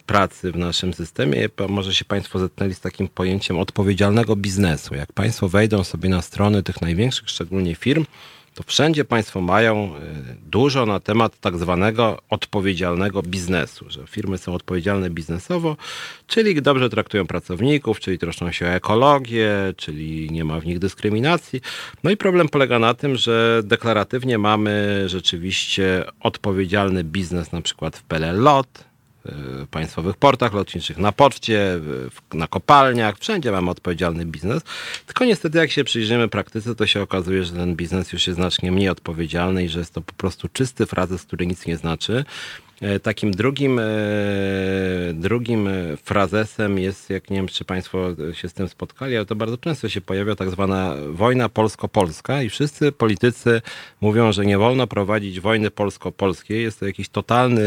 pracy w naszym systemie. Może się Państwo zetknęli z takim pojęciem odpowiedzialnego biznesu. Jak Państwo wejdą sobie na strony tych największych, szczególnie firm, to wszędzie Państwo mają dużo na temat tak zwanego odpowiedzialnego biznesu, że firmy są odpowiedzialne biznesowo, czyli dobrze traktują pracowników, czyli troszczą się o ekologię, czyli nie ma w nich dyskryminacji. No i problem polega na tym, że deklaratywnie mamy rzeczywiście odpowiedzialny biznes, na przykład w PLL Lot, w państwowych portach lotniczych, na poczcie, na kopalniach, wszędzie mamy odpowiedzialny biznes. Tylko niestety, jak się przyjrzymy praktyce, to się okazuje, że ten biznes już jest znacznie mniej odpowiedzialny i że jest to po prostu czysty frazes, który nic nie znaczy. E, takim drugim, e, drugim frazesem jest, jak nie wiem, czy Państwo się z tym spotkali, ale to bardzo często się pojawia tak zwana wojna polsko-polska i wszyscy politycy mówią, że nie wolno prowadzić wojny polsko-polskiej. Jest to jakiś totalny,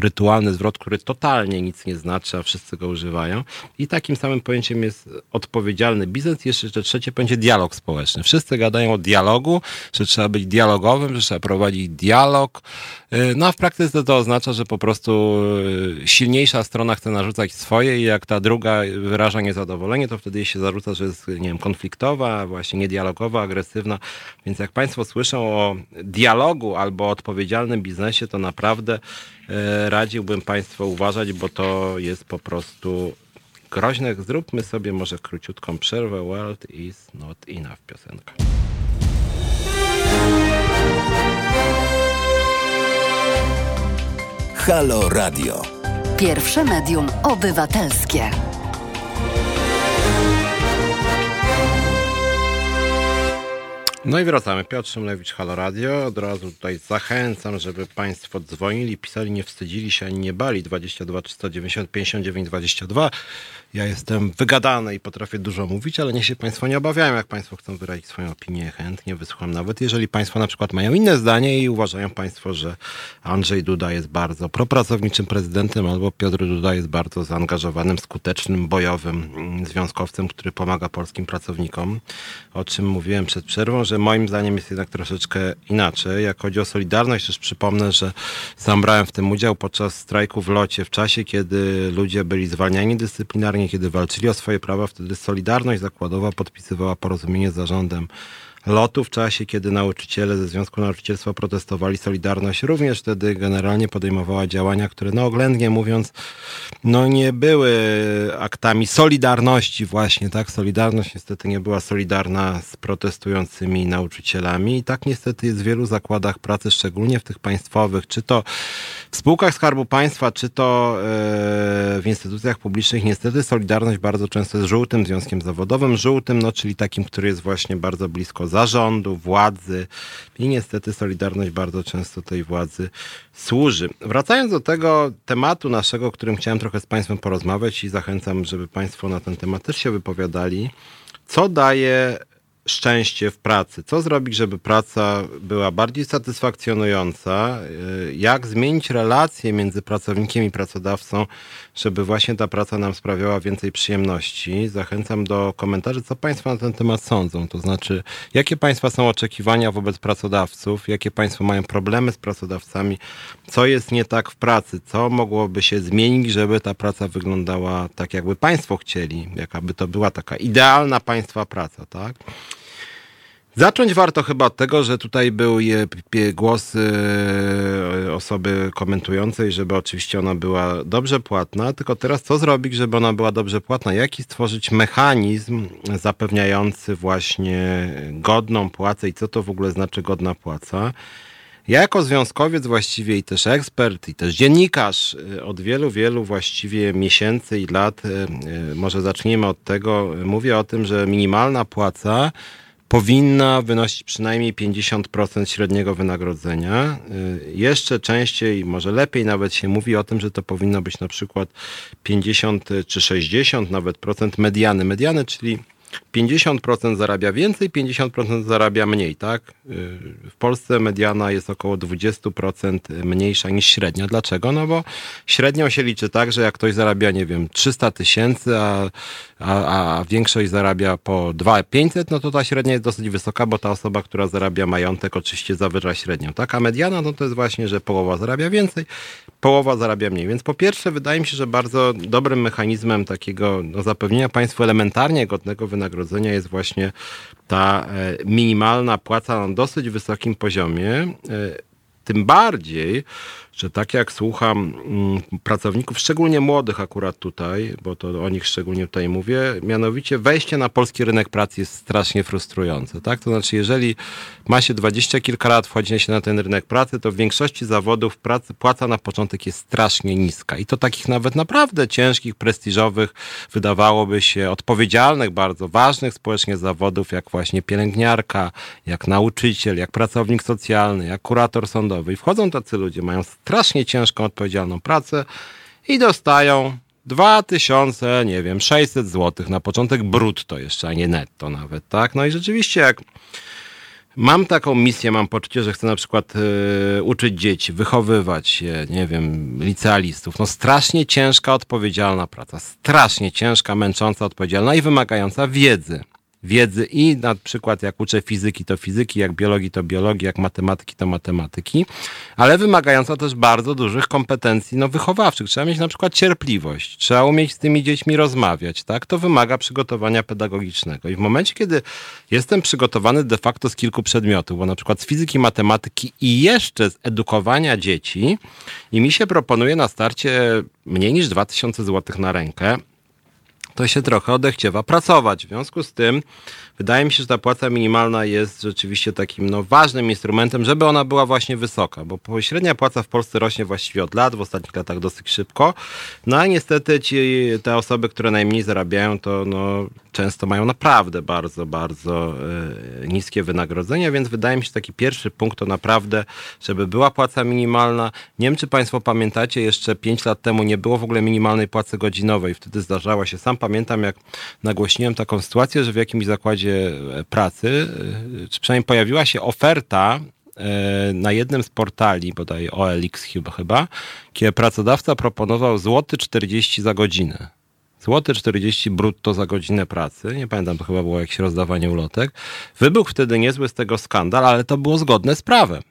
rytualny zwrot, który totalnie nic nie znaczy, a wszyscy go używają. I takim samym pojęciem jest odpowiedzialny biznes. Jeszcze trzecie pojęcie dialog społeczny. Wszyscy gadają o dialogu, że trzeba być dialogowym, że trzeba prowadzić dialog. E, no a w praktyce to oznacza, że po prostu e, silniejsza strona chce narzucać swoje i jak ta druga wyraża niezadowolenie, to wtedy się zarzuca, że jest, nie wiem, konfliktowa, właśnie niedialogowa, agresywna. Więc jak Państwo słyszą o dialogu albo odpowiedzialnym biznesie, to naprawdę e, radziłbym Państwu uważać, bo to jest po prostu groźne. Zróbmy sobie może króciutką przerwę. World is not enough piosenka. Halo Radio. Pierwsze medium obywatelskie. No i wracamy. Piotr Szymlewicz, Halo Radio. Od razu tutaj zachęcam, żeby Państwo dzwonili, pisali, nie wstydzili się ani nie bali. 22 390 59 22. Ja jestem wygadany i potrafię dużo mówić, ale niech się Państwo nie obawiają. Jak Państwo chcą wyrazić swoją opinię, chętnie wysłucham. Nawet jeżeli Państwo na przykład mają inne zdanie i uważają Państwo, że Andrzej Duda jest bardzo propracowniczym prezydentem albo Piotr Duda jest bardzo zaangażowanym, skutecznym, bojowym mm, związkowcem, który pomaga polskim pracownikom. O czym mówiłem przed przerwą, że moim zdaniem jest jednak troszeczkę inaczej. Jak chodzi o Solidarność, też przypomnę, że sam brałem w tym udział podczas strajku w locie w czasie, kiedy ludzie byli zwalniani dyscyplinarnie kiedy walczyli o swoje prawa, wtedy Solidarność Zakładowa podpisywała porozumienie z zarządem lotu w czasie, kiedy nauczyciele ze Związku Nauczycielstwa protestowali Solidarność, również wtedy generalnie podejmowała działania, które no oględnie mówiąc, no nie były aktami Solidarności właśnie, tak? Solidarność niestety nie była solidarna z protestującymi nauczycielami. I tak niestety jest w wielu zakładach pracy, szczególnie w tych państwowych, czy to w spółkach Skarbu Państwa, czy to e, w instytucjach publicznych, niestety Solidarność bardzo często jest żółtym związkiem zawodowym, żółtym, no czyli takim, który jest właśnie bardzo blisko zarządu, władzy i niestety Solidarność bardzo często tej władzy służy. Wracając do tego tematu naszego, którym chciałem trochę z Państwem porozmawiać i zachęcam, żeby Państwo na ten temat też się wypowiadali. Co daje szczęście w pracy? Co zrobić, żeby praca była bardziej satysfakcjonująca? Y, jak zmienić relacje między pracownikiem i pracodawcą, żeby właśnie ta praca nam sprawiała więcej przyjemności? Zachęcam do komentarzy, co Państwo na ten temat sądzą. To znaczy, jakie Państwa są oczekiwania wobec pracodawców? Jakie Państwo mają problemy z pracodawcami? Co jest nie tak w pracy? Co mogłoby się zmienić, żeby ta praca wyglądała tak, jakby Państwo chcieli? Jakaby to była taka idealna Państwa praca, tak? Zacząć warto chyba od tego, że tutaj był głos e, osoby komentującej, żeby oczywiście ona była dobrze płatna, tylko teraz co zrobić, żeby ona była dobrze płatna? Jaki stworzyć mechanizm zapewniający właśnie godną płacę i co to w ogóle znaczy godna płaca? Ja jako związkowiec właściwie i też ekspert, i też dziennikarz e, od wielu, wielu właściwie miesięcy i lat, e, może zacznijmy od tego, mówię o tym, że minimalna płaca powinna wynosić przynajmniej 50% średniego wynagrodzenia. Y, jeszcze częściej, może lepiej nawet się mówi o tym, że to powinno być na przykład 50 czy 60 nawet procent mediany. Mediany, czyli 50% zarabia więcej, 50% zarabia mniej, tak? W Polsce mediana jest około 20% mniejsza niż średnia. Dlaczego? No bo średnią się liczy tak, że jak ktoś zarabia, nie wiem, 300 tysięcy, a, a, a większość zarabia po 2500, no to ta średnia jest dosyć wysoka, bo ta osoba, która zarabia majątek, oczywiście zawyża średnią, tak? A mediana, no to jest właśnie, że połowa zarabia więcej, połowa zarabia mniej. Więc po pierwsze, wydaje mi się, że bardzo dobrym mechanizmem takiego no, zapewnienia państwu elementarnie godnego wynagrodzenia jest właśnie ta e, minimalna płaca na dosyć wysokim poziomie. E, tym bardziej, że tak jak słucham mm, pracowników, szczególnie młodych akurat tutaj, bo to o nich szczególnie tutaj mówię, mianowicie wejście na polski rynek pracy jest strasznie frustrujące. Tak? To znaczy, jeżeli ma się dwadzieścia kilka lat, wchodzi się na ten rynek pracy, to w większości zawodów pracy płaca na początek jest strasznie niska. I to takich nawet naprawdę ciężkich, prestiżowych, wydawałoby się odpowiedzialnych, bardzo ważnych społecznie zawodów, jak właśnie pielęgniarka, jak nauczyciel, jak pracownik socjalny, jak kurator sądowy. I wchodzą tacy ludzie, mają strasznie ciężką, odpowiedzialną pracę i dostają 2000, nie wiem, 600 zł na początek brutto jeszcze, a nie netto nawet, tak? No i rzeczywiście jak mam taką misję, mam poczucie, że chcę na przykład y, uczyć dzieci, wychowywać się, nie wiem, licealistów. No strasznie ciężka, odpowiedzialna praca. Strasznie ciężka, męcząca, odpowiedzialna i wymagająca wiedzy wiedzy i na przykład jak uczę fizyki to fizyki, jak biologii to biologii, jak matematyki to matematyki, ale wymagająca też bardzo dużych kompetencji no, wychowawczych. Trzeba mieć na przykład cierpliwość, trzeba umieć z tymi dziećmi rozmawiać, tak? To wymaga przygotowania pedagogicznego. I w momencie, kiedy jestem przygotowany de facto z kilku przedmiotów, bo na przykład z fizyki, matematyki i jeszcze z edukowania dzieci i mi się proponuje na starcie mniej niż 2000 zł na rękę, to się trochę odechciewa pracować. W związku z tym wydaje mi się, że ta płaca minimalna jest rzeczywiście takim no, ważnym instrumentem, żeby ona była właśnie wysoka, bo średnia płaca w Polsce rośnie właściwie od lat, w ostatnich latach dosyć szybko. No a niestety ci, te osoby, które najmniej zarabiają, to no, często mają naprawdę bardzo, bardzo y, niskie wynagrodzenia, więc wydaje mi się, taki pierwszy punkt to naprawdę, żeby była płaca minimalna. Nie wiem, czy Państwo pamiętacie, jeszcze 5 lat temu nie było w ogóle minimalnej płacy godzinowej. Wtedy zdarzała się, sam pamiętam, jak nagłośniłem taką sytuację, że w jakimś zakładzie e, pracy, e, czy przynajmniej pojawiła się oferta na jednym z portali, bodaj OLX chyba, kiedy pracodawca proponował złoty 40 za godzinę złoty 40 brutto za godzinę pracy. Nie pamiętam, to chyba było jakieś rozdawanie ulotek. Wybuchł wtedy niezły z tego skandal, ale to było zgodne z prawem.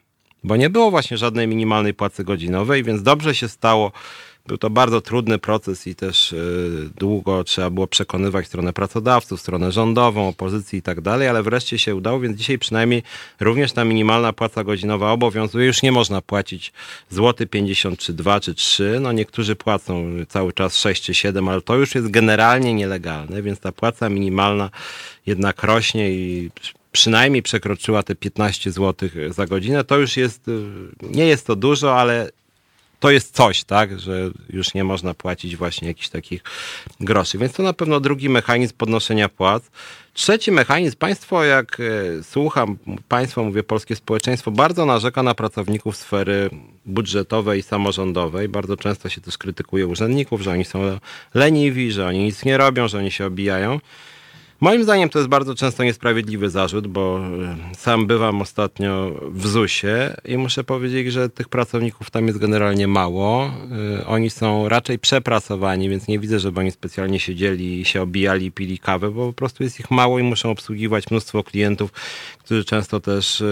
Bo nie było właśnie żadnej minimalnej płacy godzinowej, więc dobrze się stało, był to bardzo trudny proces i też y, długo trzeba było przekonywać stronę pracodawców, stronę rządową, opozycji i tak dalej, ale wreszcie się udało, więc dzisiaj przynajmniej również ta minimalna płaca godzinowa obowiązuje. Już nie można płacić złoty 50 czy 2 czy 3. No niektórzy płacą cały czas 6 czy 7, ale to już jest generalnie nielegalne, więc ta płaca minimalna jednak rośnie i przynajmniej przekroczyła te 15 zł za godzinę. To już jest, y, nie jest to dużo, ale to jest coś, tak, że już nie można płacić właśnie jakichś takich groszy. Więc to na pewno drugi mechanizm podnoszenia płac. Trzeci mechanizm, państwo, jak e, słucham, państwo, mówię polskie społeczeństwo, bardzo narzeka na pracowników sfery budżetowej i samorządowej. Bardzo często się też krytykuje urzędników, że oni są leniwi, że oni nic nie robią, że oni się obijają. Moim zdaniem to jest bardzo często niesprawiedliwy zarzut, bo e, sam bywam ostatnio w ZUS-ie i muszę powiedzieć, że tych pracowników tam jest generalnie mało. E, oni są raczej przepracowani, więc nie widzę, żeby oni specjalnie siedzieli się obijali, pili kawę, bo po prostu jest ich mało i muszą obsługiwać mnóstwo klientów, którzy często też e,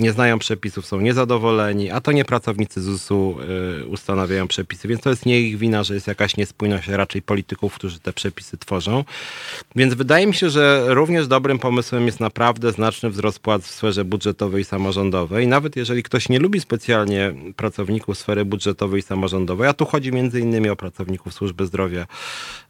nie znają przepisów, są niezadowoleni, a to nie pracownicy ZUS-u ustanawiają przepisy, więc to jest nie ich wina, że jest jakaś niespójność, raczej polityków, którzy te przepisy tworzą. Więc wydaje Wydaje mi się, że również dobrym pomysłem jest naprawdę znaczny wzrost płac w sferze budżetowej i samorządowej. Nawet jeżeli ktoś nie lubi specjalnie pracowników sfery budżetowej i samorządowej, a tu chodzi między innymi o pracowników służby zdrowia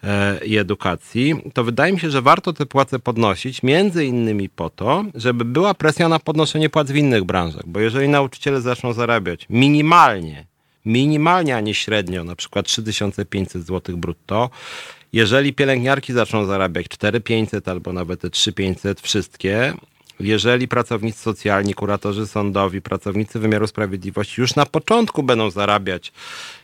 e, i edukacji, to wydaje mi się, że warto te płace podnosić, między innymi po to, żeby była presja na podnoszenie płac w innych branżach. Bo jeżeli nauczyciele zaczną zarabiać minimalnie, minimalnie, a nie średnio, na przykład 3500 zł brutto, jeżeli pielęgniarki zaczną zarabiać 4500 albo nawet te 3500 wszystkie, jeżeli pracownicy socjalni, kuratorzy sądowi, pracownicy wymiaru sprawiedliwości już na początku będą zarabiać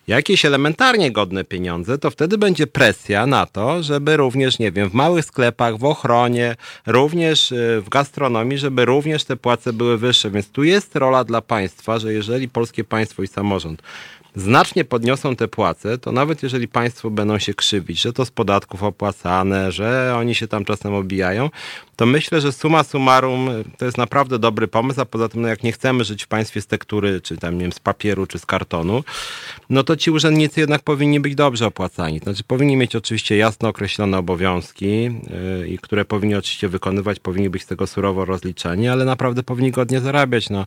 jakieś elementarnie godne pieniądze, to wtedy będzie presja na to, żeby również, nie wiem, w małych sklepach, w ochronie, również y, w gastronomii, żeby również te płace były wyższe. Więc tu jest rola dla państwa, że jeżeli polskie państwo i samorząd znacznie podniosą te płace, to nawet jeżeli państwo będą się krzywić, że to z podatków opłacane, że oni się tam czasem obijają, to myślę, że suma summarum to jest naprawdę dobry pomysł, a poza tym no jak nie chcemy żyć w państwie z tektury, czy tam nie wiem, z papieru, czy z kartonu, no to ci urzędnicy jednak powinni być dobrze opłacani. Znaczy powinni mieć oczywiście jasno określone obowiązki, yy, które powinni oczywiście wykonywać, powinni być z tego surowo rozliczeni, ale naprawdę powinni godnie zarabiać. No.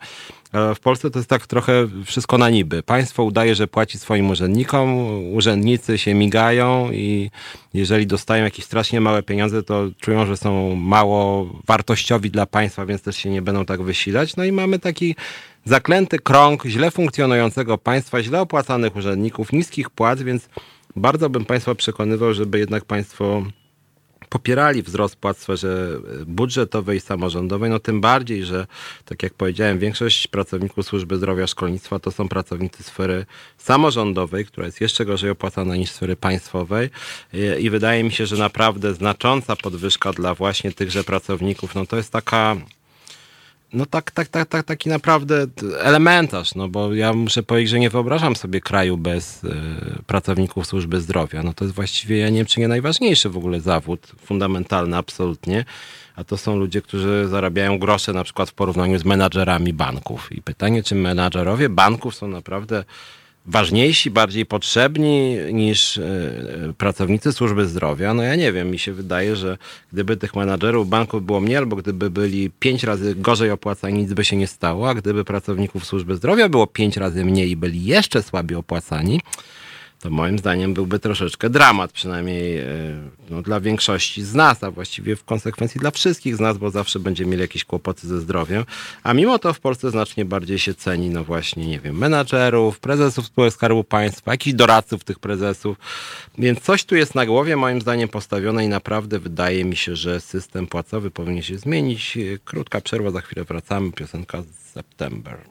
W Polsce to jest tak trochę wszystko na niby. Państwo udaje, że płaci swoim urzędnikom, urzędnicy się migają i jeżeli dostają jakieś strasznie małe pieniądze, to czują, że są mało wartościowi dla państwa, więc też się nie będą tak wysilać. No i mamy taki zaklęty krąg źle funkcjonującego państwa, źle opłacanych urzędników, niskich płac, więc bardzo bym państwa przekonywał, żeby jednak państwo popierali wzrost płac w sferze budżetowej i samorządowej, no tym bardziej, że tak jak powiedziałem, większość pracowników służby zdrowia, szkolnictwa to są pracownicy sfery samorządowej, która jest jeszcze gorzej opłacana niż sfery państwowej. I wydaje mi się, że naprawdę znacząca podwyżka dla właśnie tychże pracowników, no to jest taka no tak, tak, tak, tak, taki naprawdę elementarz, no bo ja muszę powiedzieć, że nie wyobrażam sobie kraju bez y, pracowników służby zdrowia. No to jest właściwie, ja nie wiem, czy nie najważniejszy w ogóle zawód, fundamentalny absolutnie, a to są ludzie, którzy zarabiają grosze na przykład w porównaniu z menadżerami banków. I pytanie, czy menadżerowie banków są naprawdę ważniejsi, bardziej potrzebni niż e, pracownicy służby zdrowia. No ja nie wiem, mi się wydaje, że gdyby tych menadżerów banków było mniej, albo gdyby byli pięć razy gorzej opłacani, nic by się nie stało, a gdyby pracowników służby zdrowia było pięć razy mniej i byli jeszcze słabiej opłacani, to moim zdaniem byłby troszeczkę dramat, przynajmniej e, no, dla większości z nas, a właściwie w konsekwencji dla wszystkich z nas, bo zawsze będziemy mieli jakieś kłopoty ze zdrowiem. A mimo to w Polsce znacznie bardziej się ceni, no właśnie, nie wiem, menadżerów, prezesów spółek Skarbu Państwa, jakichś doradców tych prezesów. Więc coś tu jest na głowie, moim zdaniem, postawione i naprawdę wydaje mi się, że system płacowy powinien się zmienić. Krótka przerwa, za chwilę wracamy. Piosenka z September.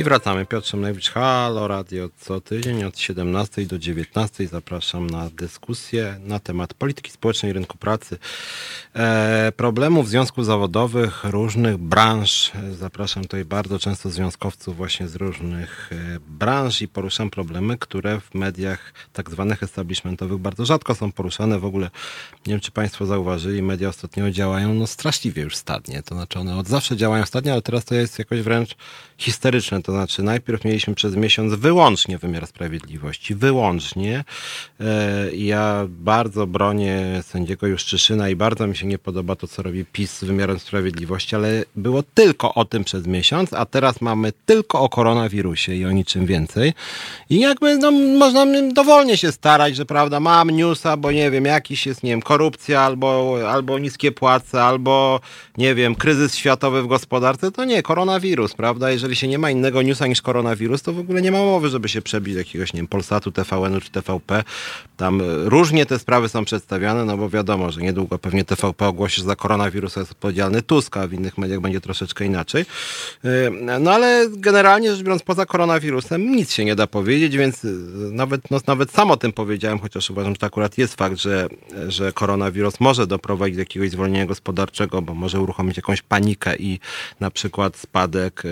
I wracamy. Piotr Szymlewicz, Halo Radio co tydzień od 17 do 19. Zapraszam na dyskusję na temat polityki społecznej, rynku pracy, e, problemów związków zawodowych, różnych branż. Zapraszam tutaj bardzo często związkowców właśnie z różnych e, branż i poruszam problemy, które w mediach tak zwanych establishmentowych bardzo rzadko są poruszane. W ogóle nie wiem, czy Państwo zauważyli, media ostatnio działają no straszliwie już stadnie. To znaczy one od zawsze działają stadnie, ale teraz to jest jakoś wręcz histeryczne. To znaczy najpierw mieliśmy przez miesiąc wyłącznie wymiar sprawiedliwości. Wyłącznie. E, ja bardzo bronię sędziego Juszczyszyna i bardzo mi się nie podoba to, co robi PiS z wymiarem sprawiedliwości, ale było tylko o tym przez miesiąc, a teraz mamy tylko o koronawirusie i o niczym więcej. I jakby no, można dowolnie się starać, że prawda, mam newsa, bo nie wiem, jakiś jest, nie wiem, korupcja albo, albo niskie płace, albo nie wiem, kryzys światowy w gospodarce, to nie, koronawirus, prawda? Jeżeli się nie ma innego newsa niż koronawirus, to w ogóle nie ma mowy, żeby się przebić jakiegoś, nie wiem, Polsatu, TVN-u czy TVP. Tam różnie te sprawy są przedstawiane, no bo wiadomo, że niedługo pewnie TVP ogłosi, że za koronawirus jest odpowiedzialny Tusk, a w innych mediach będzie troszeczkę inaczej. No ale generalnie rzecz biorąc, poza koronawirusem nic się nie da powiedzieć, więc nawet, no, nawet sam o tym powiedziałem, chociaż uważam, że to akurat jest fakt, że, że koronawirus może doprowadzić do jakiegoś zwolnienia gospodarczego, bo może uruchomić jakąś panikę i na przykład spadek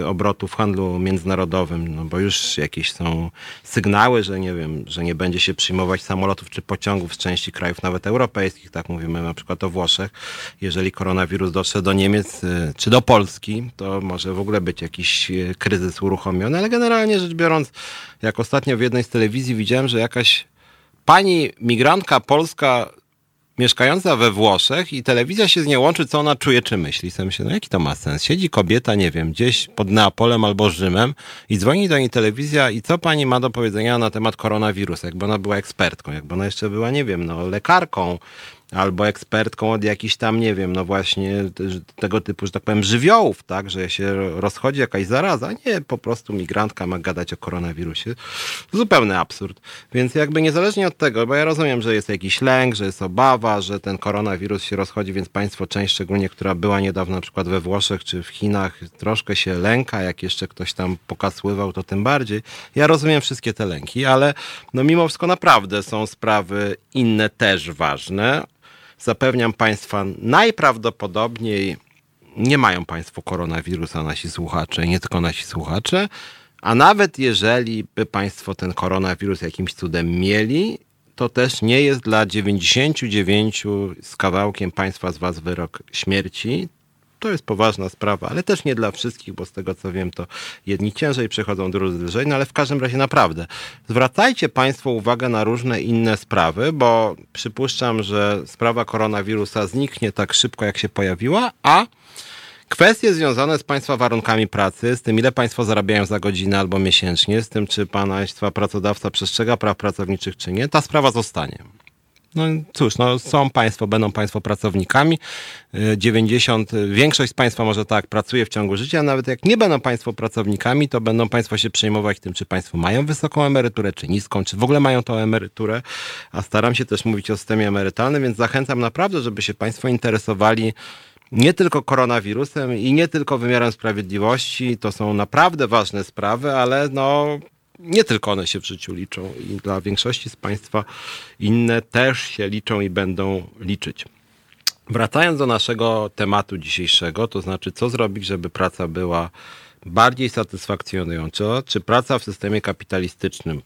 e, obrotu w handlu międzynarodowym, no bo już jakieś są sygnały, że nie wiem, że nie będzie się przyjmować samolotów czy pociągów z części krajów nawet europejskich, tak mówimy na przykład o Włoszech. Jeżeli koronawirus dotrze do Niemiec e, czy do Polski, to może w ogóle być jakiś e, kryzys uruchomiony, ale generalnie rzecz biorąc, jak ostatnio w jednej z telewizji widziałem, że jakaś pani migrantka polska mieszkająca we Włoszech i telewizja się z nią łączy, co ona czuje czy myśli. Sam się, no jaki to ma sens? Siedzi kobieta, nie wiem, gdzieś pod Neapolem albo Rzymem i dzwoni do niej telewizja i co pani ma do powiedzenia na temat koronawirusa? Jakby ona była ekspertką, jakby ona jeszcze była, nie wiem, no lekarką, albo ekspertką od jakichś tam, nie wiem, no właśnie tego typu, że tak powiem, żywiołów, tak, że się rozchodzi jakaś zaraza. Nie, po prostu migrantka ma gadać o koronawirusie. Zupełny absurd. Więc jakby niezależnie od tego, bo ja rozumiem, że jest jakiś lęk, że jest obawa, że ten koronawirus się rozchodzi, więc państwo, część szczególnie, która była niedawno na przykład we Włoszech czy w Chinach, troszkę się lęka, jak jeszcze ktoś tam pokasływał, to tym bardziej. Ja rozumiem wszystkie te lęki, ale no mimo wszystko naprawdę są sprawy inne też ważne zapewniam Państwa, najprawdopodobniej nie mają Państwo koronawirusa, nasi słuchacze, nie tylko nasi słuchacze. A nawet jeżeli by Państwo ten koronawirus jakimś cudem mieli, to też nie jest dla 99 z kawałkiem Państwa z Was wyrok śmierci. To jest poważna sprawa, ale też nie dla wszystkich, bo z tego co wiem, to jedni ciężej przechodzą, drudzy lżej, no ale w każdym razie naprawdę. Zwracajcie Państwo uwagę na różne inne sprawy, bo przypuszczam, że sprawa koronawirusa zniknie tak szybko, jak się pojawiła, a Kwestie związane z Państwa warunkami pracy, z tym ile Państwo zarabiają za godzinę albo miesięcznie, z tym czy Państwa pracodawca przestrzega praw pracowniczych czy nie, ta sprawa zostanie. No cóż, no są Państwo, będą Państwo pracownikami. 90, większość z Państwa może tak pracuje w ciągu życia, a nawet jak nie będą Państwo pracownikami, to będą Państwo się przejmować tym, czy Państwo mają wysoką emeryturę, czy niską, czy w ogóle mają tą emeryturę. A staram się też mówić o systemie emerytalnym, więc zachęcam naprawdę, żeby się Państwo interesowali nie tylko koronawirusem i nie tylko wymiarem sprawiedliwości. To są naprawdę ważne sprawy, ale no, nie tylko one się w życiu liczą i dla większości z Państwa inne też się liczą i będą liczyć. Wracając do naszego tematu dzisiejszego, to znaczy co zrobić, żeby praca była bardziej satysfakcjonująca, czy praca w systemie kapitalistycznym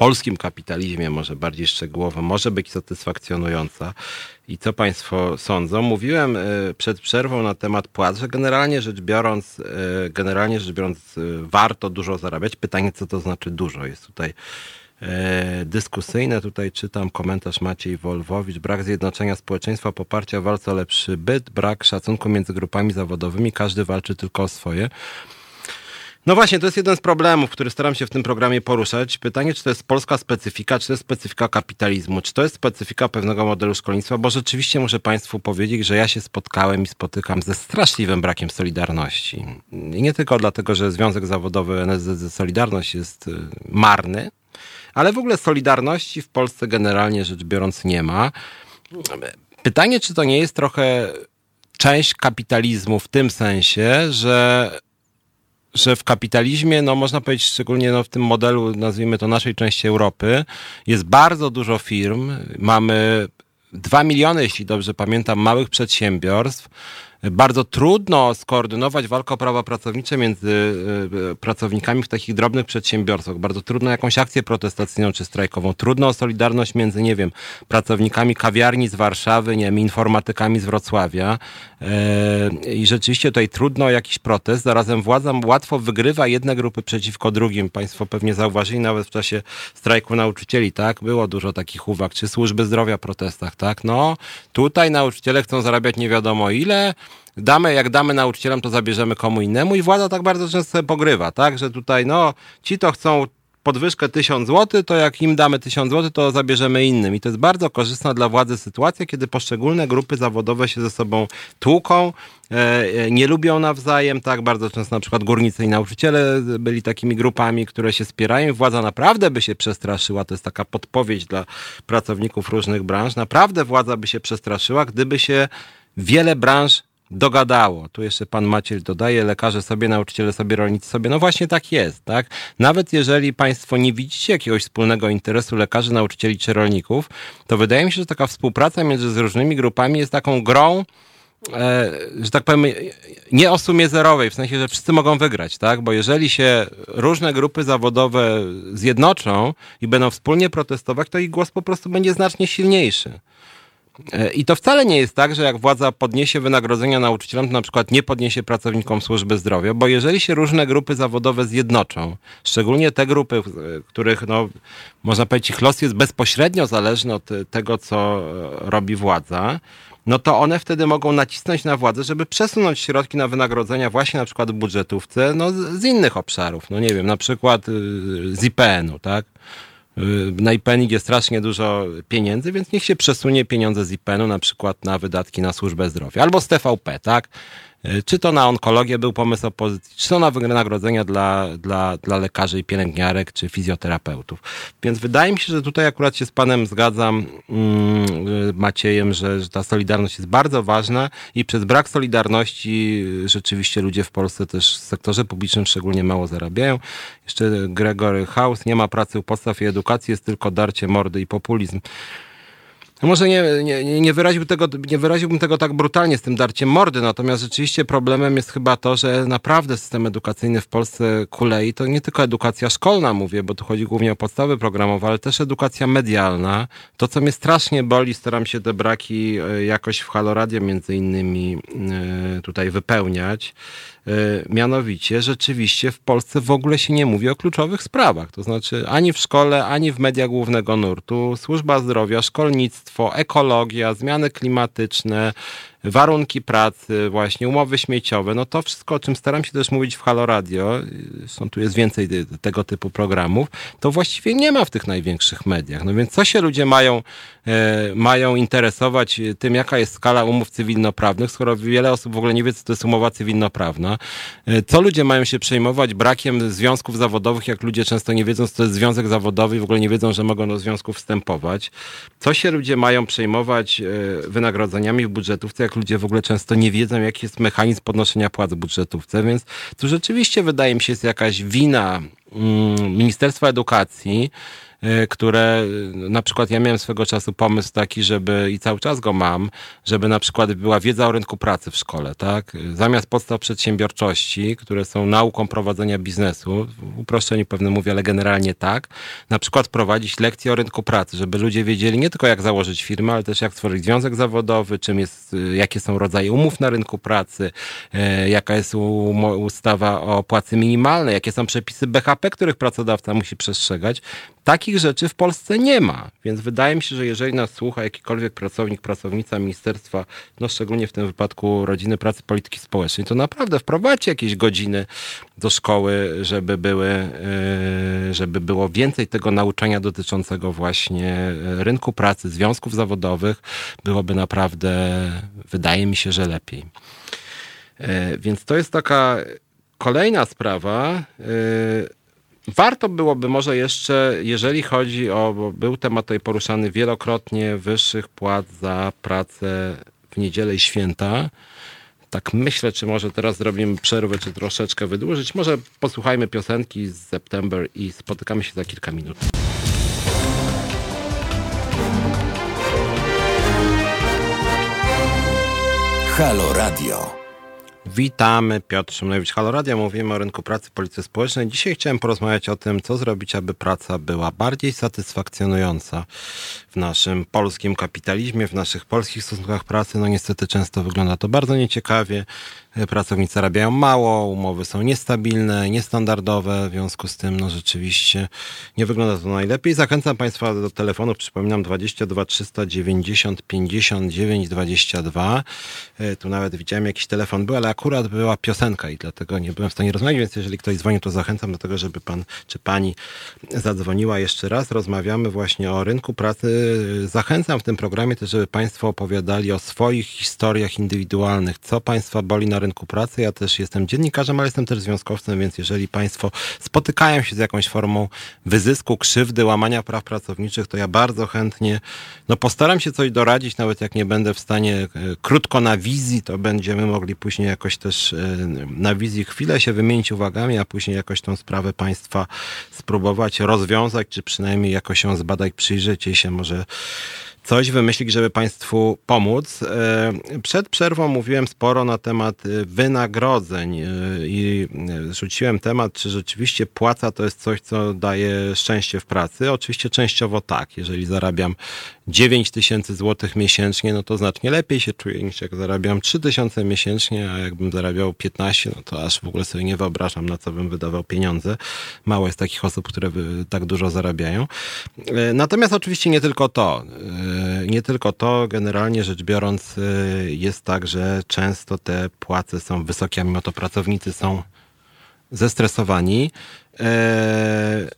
polskim kapitalizmie, może bardziej szczegółowo, może być satysfakcjonująca. I co Państwo sądzą? Mówiłem e, przed przerwą na temat płac, że generalnie rzecz biorąc, e, generalnie rzecz biorąc, e, warto dużo zarabiać. Pytanie, co to znaczy dużo? Jest tutaj dyskusyjne. Tutaj czytam komentarz Maciej Wolwowicz. Brak zjednoczenia społeczeństwa, poparcia walce o lepszy byt, brak szacunku między grupami zawodowymi. Każdy walczy tylko o swoje. No właśnie, to jest jeden z problemów, który staram się w tym programie poruszać. Pytanie, czy to jest polska specyfika, czy to jest specyfika kapitalizmu, czy to jest specyfika pewnego modelu szkolnictwa, bo rzeczywiście muszę Państwu powiedzieć, że ja się spotkałem i spotykam ze straszliwym brakiem solidarności. I nie tylko dlatego, że Związek Zawodowy NSZZ Solidarność jest y, marny, ale w ogóle solidarności w Polsce generalnie rzecz biorąc nie ma. Pytanie, czy to nie jest trochę część kapitalizmu w tym sensie, że że w kapitalizmie, no można powiedzieć, szczególnie no, w tym modelu, nazwijmy to naszej części Europy, jest bardzo dużo firm. Mamy dwa miliony, jeśli dobrze pamiętam, małych przedsiębiorstw bardzo trudno skoordynować walkę o prawa pracownicze między e, pracownikami w takich drobnych przedsiębiorstwach. Bardzo trudno jakąś akcję protestacyjną czy strajkową. Trudno o solidarność między, nie wiem, pracownikami kawiarni z Warszawy, nie wiem, informatykami z Wrocławia. I rzeczywiście tutaj trudno jakiś protest. Zarazem władza łatwo wygrywa jedne grupy przeciwko drugim. Państwo pewnie zauważyli nawet w czasie strajku nauczycieli, tak? Było dużo takich uwag, czy służby zdrowia protestach, tak? No, tutaj nauczyciele chcą zarabiać nie wiadomo ile, damy, jak damy nauczycielom, to zabierzemy komu innemu i władza tak bardzo często pogrywa, tak, że tutaj no, ci to chcą podwyżkę 1000 zł, to jak im damy 1000 zł, to zabierzemy innym. I to jest bardzo korzystna dla władzy sytuacja, kiedy poszczególne grupy zawodowe się ze sobą tłuką, e, e, nie lubią nawzajem, tak, bardzo często na przykład górnicy i nauczyciele byli takimi grupami, które się spierają. Władza naprawdę by się przestraszyła, to jest taka podpowiedź dla pracowników różnych branż, naprawdę władza by się przestraszyła, gdyby się wiele branż dogadało. Tu jeszcze pan Maciej dodaje, lekarze sobie, nauczyciele sobie, rolnicy sobie. No właśnie tak jest, tak? Nawet jeżeli państwo nie widzicie jakiegoś wspólnego interesu lekarzy, nauczycieli czy rolników, to wydaje mi się, że taka współpraca między różnymi grupami jest taką grą, e, że tak powiem, nie o sumie zerowej, w sensie, że wszyscy mogą wygrać, tak? Bo jeżeli się różne grupy zawodowe zjednoczą i będą wspólnie protestować, to ich głos po prostu będzie znacznie silniejszy. E, I to wcale nie jest tak, że jak władza podniesie wynagrodzenia nauczycielom, to na przykład nie podniesie pracownikom służby zdrowia, bo jeżeli się różne grupy zawodowe zjednoczą, szczególnie te grupy, których no, można powiedzieć, ich los jest bezpośrednio zależny od tego, co robi władza, no to one wtedy mogą nacisnąć na władzę, żeby przesunąć środki na wynagrodzenia właśnie na przykład w budżetówce, no z innych obszarów, no nie wiem, na przykład y, z IPN-u, tak? Y, na IPN idzie strasznie dużo pieniędzy, więc niech się przesunie pieniądze z IPN-u na przykład na wydatki na służbę zdrowia albo z TVP, tak? Y, czy to na onkologię był pomysł opozycji, czy to na wynagrodzenia dla, dla, dla lekarzy i pielęgniarek, czy fizjoterapeutów. Więc wydaje mi się, że tutaj akurat się z panem zgadzam, mm, y, Maciejem, że, że ta solidarność jest bardzo ważna i przez brak solidarności rzeczywiście ludzie w Polsce też w sektorze publicznym szczególnie mało zarabiają. Jeszcze Gregory House, nie ma pracy u podstaw i edukacji, jest tylko darcie mordy i populizm. No może nie, nie, nie, wyraził tego, nie wyraziłbym tego tak brutalnie z tym darciem mordy, natomiast rzeczywiście problemem jest chyba to, że naprawdę system edukacyjny w Polsce kulei to nie tylko edukacja szkolna, mówię, bo tu chodzi głównie o podstawy programowe, ale też edukacja medialna. To, co mnie strasznie boli, staram się te braki e, jakoś w Haloradio między innymi e, tutaj wypełniać. E, mianowicie, rzeczywiście w Polsce w ogóle się nie mówi o kluczowych sprawach. To znaczy ani w szkole, ani w mediach głównego nurtu. Służba zdrowia, szkolnictwo, ekologia, zmiany klimatyczne, warunki pracy, właśnie umowy śmieciowe, no to wszystko, o czym staram się też mówić w Halo Radio, zresztą tu jest więcej tego typu programów, to właściwie nie ma w tych największych mediach. No więc co się ludzie mają, e, mają interesować tym, jaka jest skala umów cywilnoprawnych, skoro wiele osób w ogóle nie wie, co to jest umowa cywilnoprawna. E, co ludzie mają się przejmować brakiem związków zawodowych, jak ludzie często nie wiedzą, co to jest związek zawodowy i w ogóle nie wiedzą, że mogą do związków wstępować. Co się ludzie mają przejmować e, wynagrodzeniami w budżetówce, jak ludzie w ogóle często nie wiedzą, jaki jest mechanizm podnoszenia płac w budżetówce, więc tu rzeczywiście wydaje mi się jest jakaś wina mm, Ministerstwa Edukacji, które na przykład ja miałem swego czasu pomysł taki, żeby i cały czas go mam, żeby na przykład była wiedza o rynku pracy w szkole, tak? Zamiast podstaw przedsiębiorczości, które są nauką prowadzenia biznesu, w uproszczeniu mówię, ale generalnie tak, na przykład prowadzić lekcje o rynku pracy, żeby ludzie wiedzieli nie tylko jak założyć firmę, ale też jak stworzyć związek zawodowy, czym jest, y, jakie są rodzaje umów na rynku pracy, y, jaka jest ustawa o płacy minimalnej, jakie są przepisy BHP, których pracodawca musi przestrzegać. Takich rzeczy w Polsce nie ma, więc wydaje mi się, że jeżeli nas słucha jakikolwiek pracownik, pracownica ministerstwa, no szczególnie w tym wypadku Rodziny Pracy Polityki Społecznej, to naprawdę wprowadźcie jakieś godziny do szkoły, żeby były, e, żeby było więcej tego nauczania dotyczącego właśnie e, rynku pracy, związków zawodowych, byłoby naprawdę, wydaje mi się, że lepiej. E, więc to jest taka kolejna sprawa. Warto byłoby może jeszcze, jeżeli chodzi o, bo był temat tutaj poruszany wielokrotnie, wyższych płat za pracę w niedzielę i święta. Tak myślę, czy może teraz zrobimy przerwę, czy troszeczkę wydłużyć. Może posłuchajmy piosenki z September i spotykamy się za kilka minut. Halo Radio. Witamy, Piotr Szymlewicz, Halo Radio. Mówimy o rynku pracy, polityce społecznej. Dzisiaj chciałem porozmawiać o tym, co zrobić, aby praca była bardziej satysfakcjonująca w naszym polskim kapitalizmie, w naszych polskich stosunkach pracy. No niestety często wygląda to bardzo nieciekawie. Pracownicy zarabiają mało, umowy są niestabilne, niestandardowe, w związku z tym no rzeczywiście nie wygląda to najlepiej. Zachęcam Państwa do telefonu, przypominam 22 390 59 22. Tu nawet widziałem jakiś telefon był, ale akurat była piosenka i dlatego nie byłem w stanie rozmawiać, więc jeżeli ktoś dzwoni, to zachęcam do tego, żeby Pan czy Pani zadzwoniła jeszcze raz. Rozmawiamy właśnie o rynku pracy. Zachęcam w tym programie też, żeby Państwo opowiadali o swoich historiach indywidualnych, co Państwa boli na rynku pracy. Ja też jestem dziennikarzem, ale jestem też związkowcem, więc jeżeli Państwo spotykają się z jakąś formą wyzysku, krzywdy, łamania praw pracowniczych, to ja bardzo chętnie no postaram się coś doradzić, nawet jak nie będę w stanie e, krótko na wizji, to będziemy mogli później jakoś też e, na wizji chwilę się wymienić uwagami, a później jakoś tą sprawę Państwa spróbować rozwiązać, czy przynajmniej jakoś ją zbadać, przyjrzeć jej się może coś wymyślić, żeby Państwu pomóc. E, przed przerwą mówiłem sporo na temat e, wynagrodzeń e, i rzuciłem temat, czy rzeczywiście płaca to jest coś, co daje szczęście w pracy. Oczywiście częściowo tak. Jeżeli zarabiam 9 tysięcy złotych miesięcznie, no to znacznie lepiej się czuję niż jak zarabiam 3 tysiące miesięcznie, a jakbym zarabiał 15, no to aż w ogóle sobie nie wyobrażam, na co bym wydawał pieniądze. Mało jest takich osób, które tak dużo zarabiają. Natomiast oczywiście nie tylko to nie tylko to, generalnie rzecz biorąc, y, jest tak, że często te płace są wysokie, a mimo to pracownicy są zestresowani. E,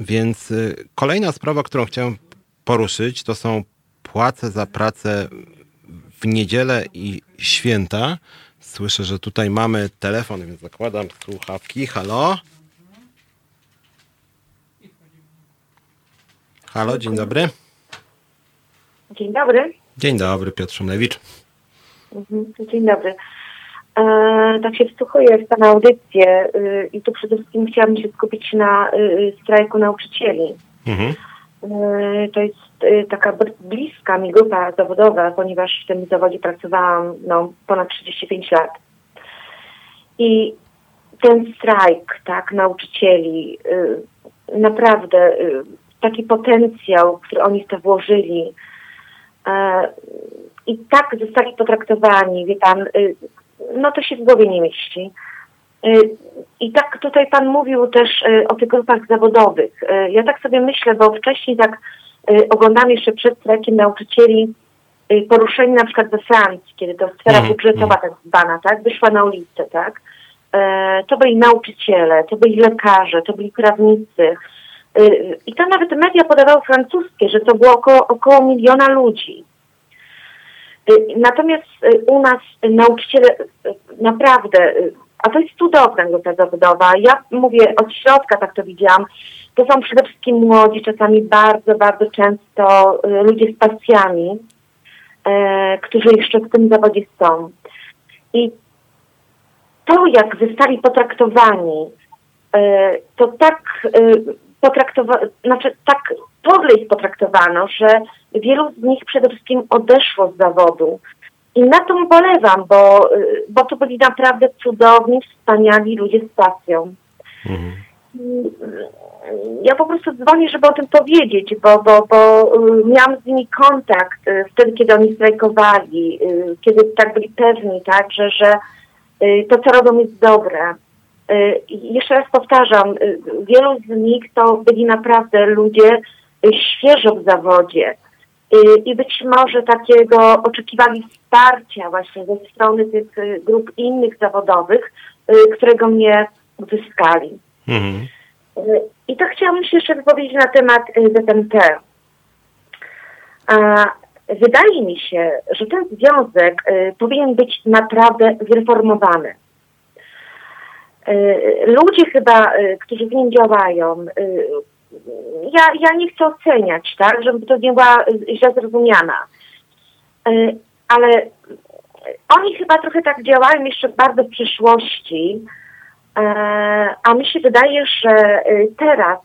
więc y, kolejna sprawa, którą chciałem poruszyć, to są płace za pracę w niedzielę i święta. Słyszę, że tutaj mamy telefon, więc zakładam słuchawki. Halo? Halo, dzień dobry. Dzień dobry. Dzień dobry, Piotr Szumlewicz. Mhm, dzień dobry. E, tak się wsłuchuję w Pana audycję y, i tu przede wszystkim chciałabym się skupić na y, strajku nauczycieli. Mhm. to jest taka bliska mi grupa zawodowa, ponieważ w tym zawodzie pracowałam no, ponad 35 lat. I ten strajk, tak, nauczycieli, naprawdę taki potencjał, który oni w to włożyli, i tak zostali potraktowani, wie pan, no to się w głowie nie mieści. Y, I tak tutaj Pan mówił też y, o tych grupach zawodowych. Y, ja tak sobie myślę, bo wcześniej tak oglądam jeszcze przed strajkiem nauczycieli poruszeni na przykład we Francji, kiedy to sfera mm, budżetowa tak zwana, tak, wyszła na ulicę, tak. To byli nauczyciele, to byli lekarze, to byli prawnicy. I tam nawet media podawały francuskie, że to było około, około miliona ludzi. Natomiast u nas nauczyciele naprawdę a to jest cudowna grupa zawodowa. Ja mówię od środka, tak to widziałam. To są przede wszystkim młodzi, czasami bardzo, bardzo często y, ludzie z pasjami, którzy jeszcze w tym zawodzie są. I to, jak zostali potraktowani, to tak potraktowano, znaczy tak podle ich potraktowano, że wielu z nich przede wszystkim odeszło z zawodu. I na to ubolewam, bo, bo to byli naprawdę cudowni, wspaniali ludzie z pasją. Mhm. Ja po prostu dzwonię, żeby o tym powiedzieć, bo, bo, bo y, miałam z nimi kontakt y, wtedy, kiedy oni strajkowali, y, kiedy tak byli pewni, tak, że, że to, co robią, jest dobre. I jeszcze raz powtarzam, wielu z nich to byli naprawdę ludzie świeżo w zawodzie i być może takiego oczekiwali wsparcia właśnie ze strony tych y, grup innych zawodowych, y, którego mnie uzyskali. Mhm. Y, I to chciałabym się jeszcze wypowiedzieć na temat ZMT. Wydaje mi się, że ten związek powinien być naprawdę zreformowany. Ludzie chyba, którzy w nim działają, ja, ja nie chcę oceniać, tak, żeby to nie była źle zrozumiana. Ale oni chyba trochę tak działają jeszcze bardzo w przyszłości, a mi się wydaje, że teraz,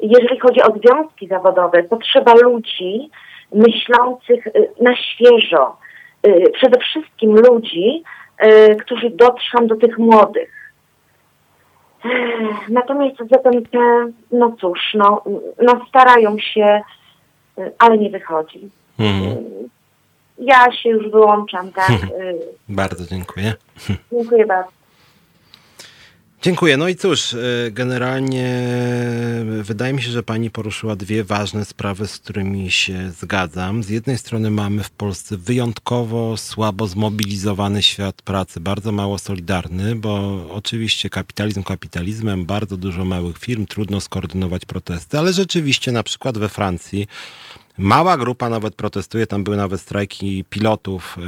jeżeli chodzi o związki zawodowe, potrzeba ludzi myślących na świeżo. Przede wszystkim ludzi, którzy dotrzą do tych młodych Natomiast ZMP, no cóż, no, no starają się, ale nie wychodzi. Mhm. Ja się już wyłączam, tak. <laughs> Bardzo dziękuję. Dziękuję bardzo. Dziękuję. No i cóż, y, generalnie wydaje mi się, że pani poruszyła dwie ważne sprawy, z którymi się zgadzam. Z jednej strony mamy w Polsce wyjątkowo słabo zmobilizowany świat pracy, bardzo mało solidarny, bo oczywiście kapitalizm kapitalizmem, bardzo dużo małych firm, trudno skoordynować protesty, ale rzeczywiście na przykład we Francji Mała grupa nawet protestuje, tam były nawet strajki pilotów y,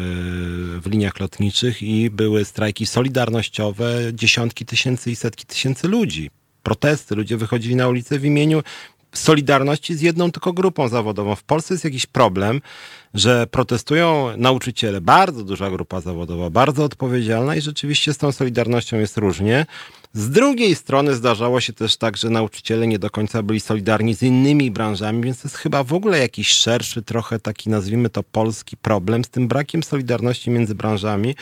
w liniach lotniczych i były strajki solidarnościowe, dziesiątki tysięcy i setki tysięcy ludzi. Protesty, ludzie wychodzili na ulicę w imieniu solidarności z jedną tylko grupą zawodową. W Polsce jest jakiś problem, że protestują nauczyciele, bardzo duża grupa zawodowa, bardzo odpowiedzialna i rzeczywiście z tą solidarnością jest różnie. Z drugiej strony zdarzało się też tak, że nauczyciele nie do końca byli solidarni z innymi branżami, więc to jest chyba w ogóle jakiś szerszy, trochę taki nazwijmy to polski problem z tym brakiem solidarności między branżami.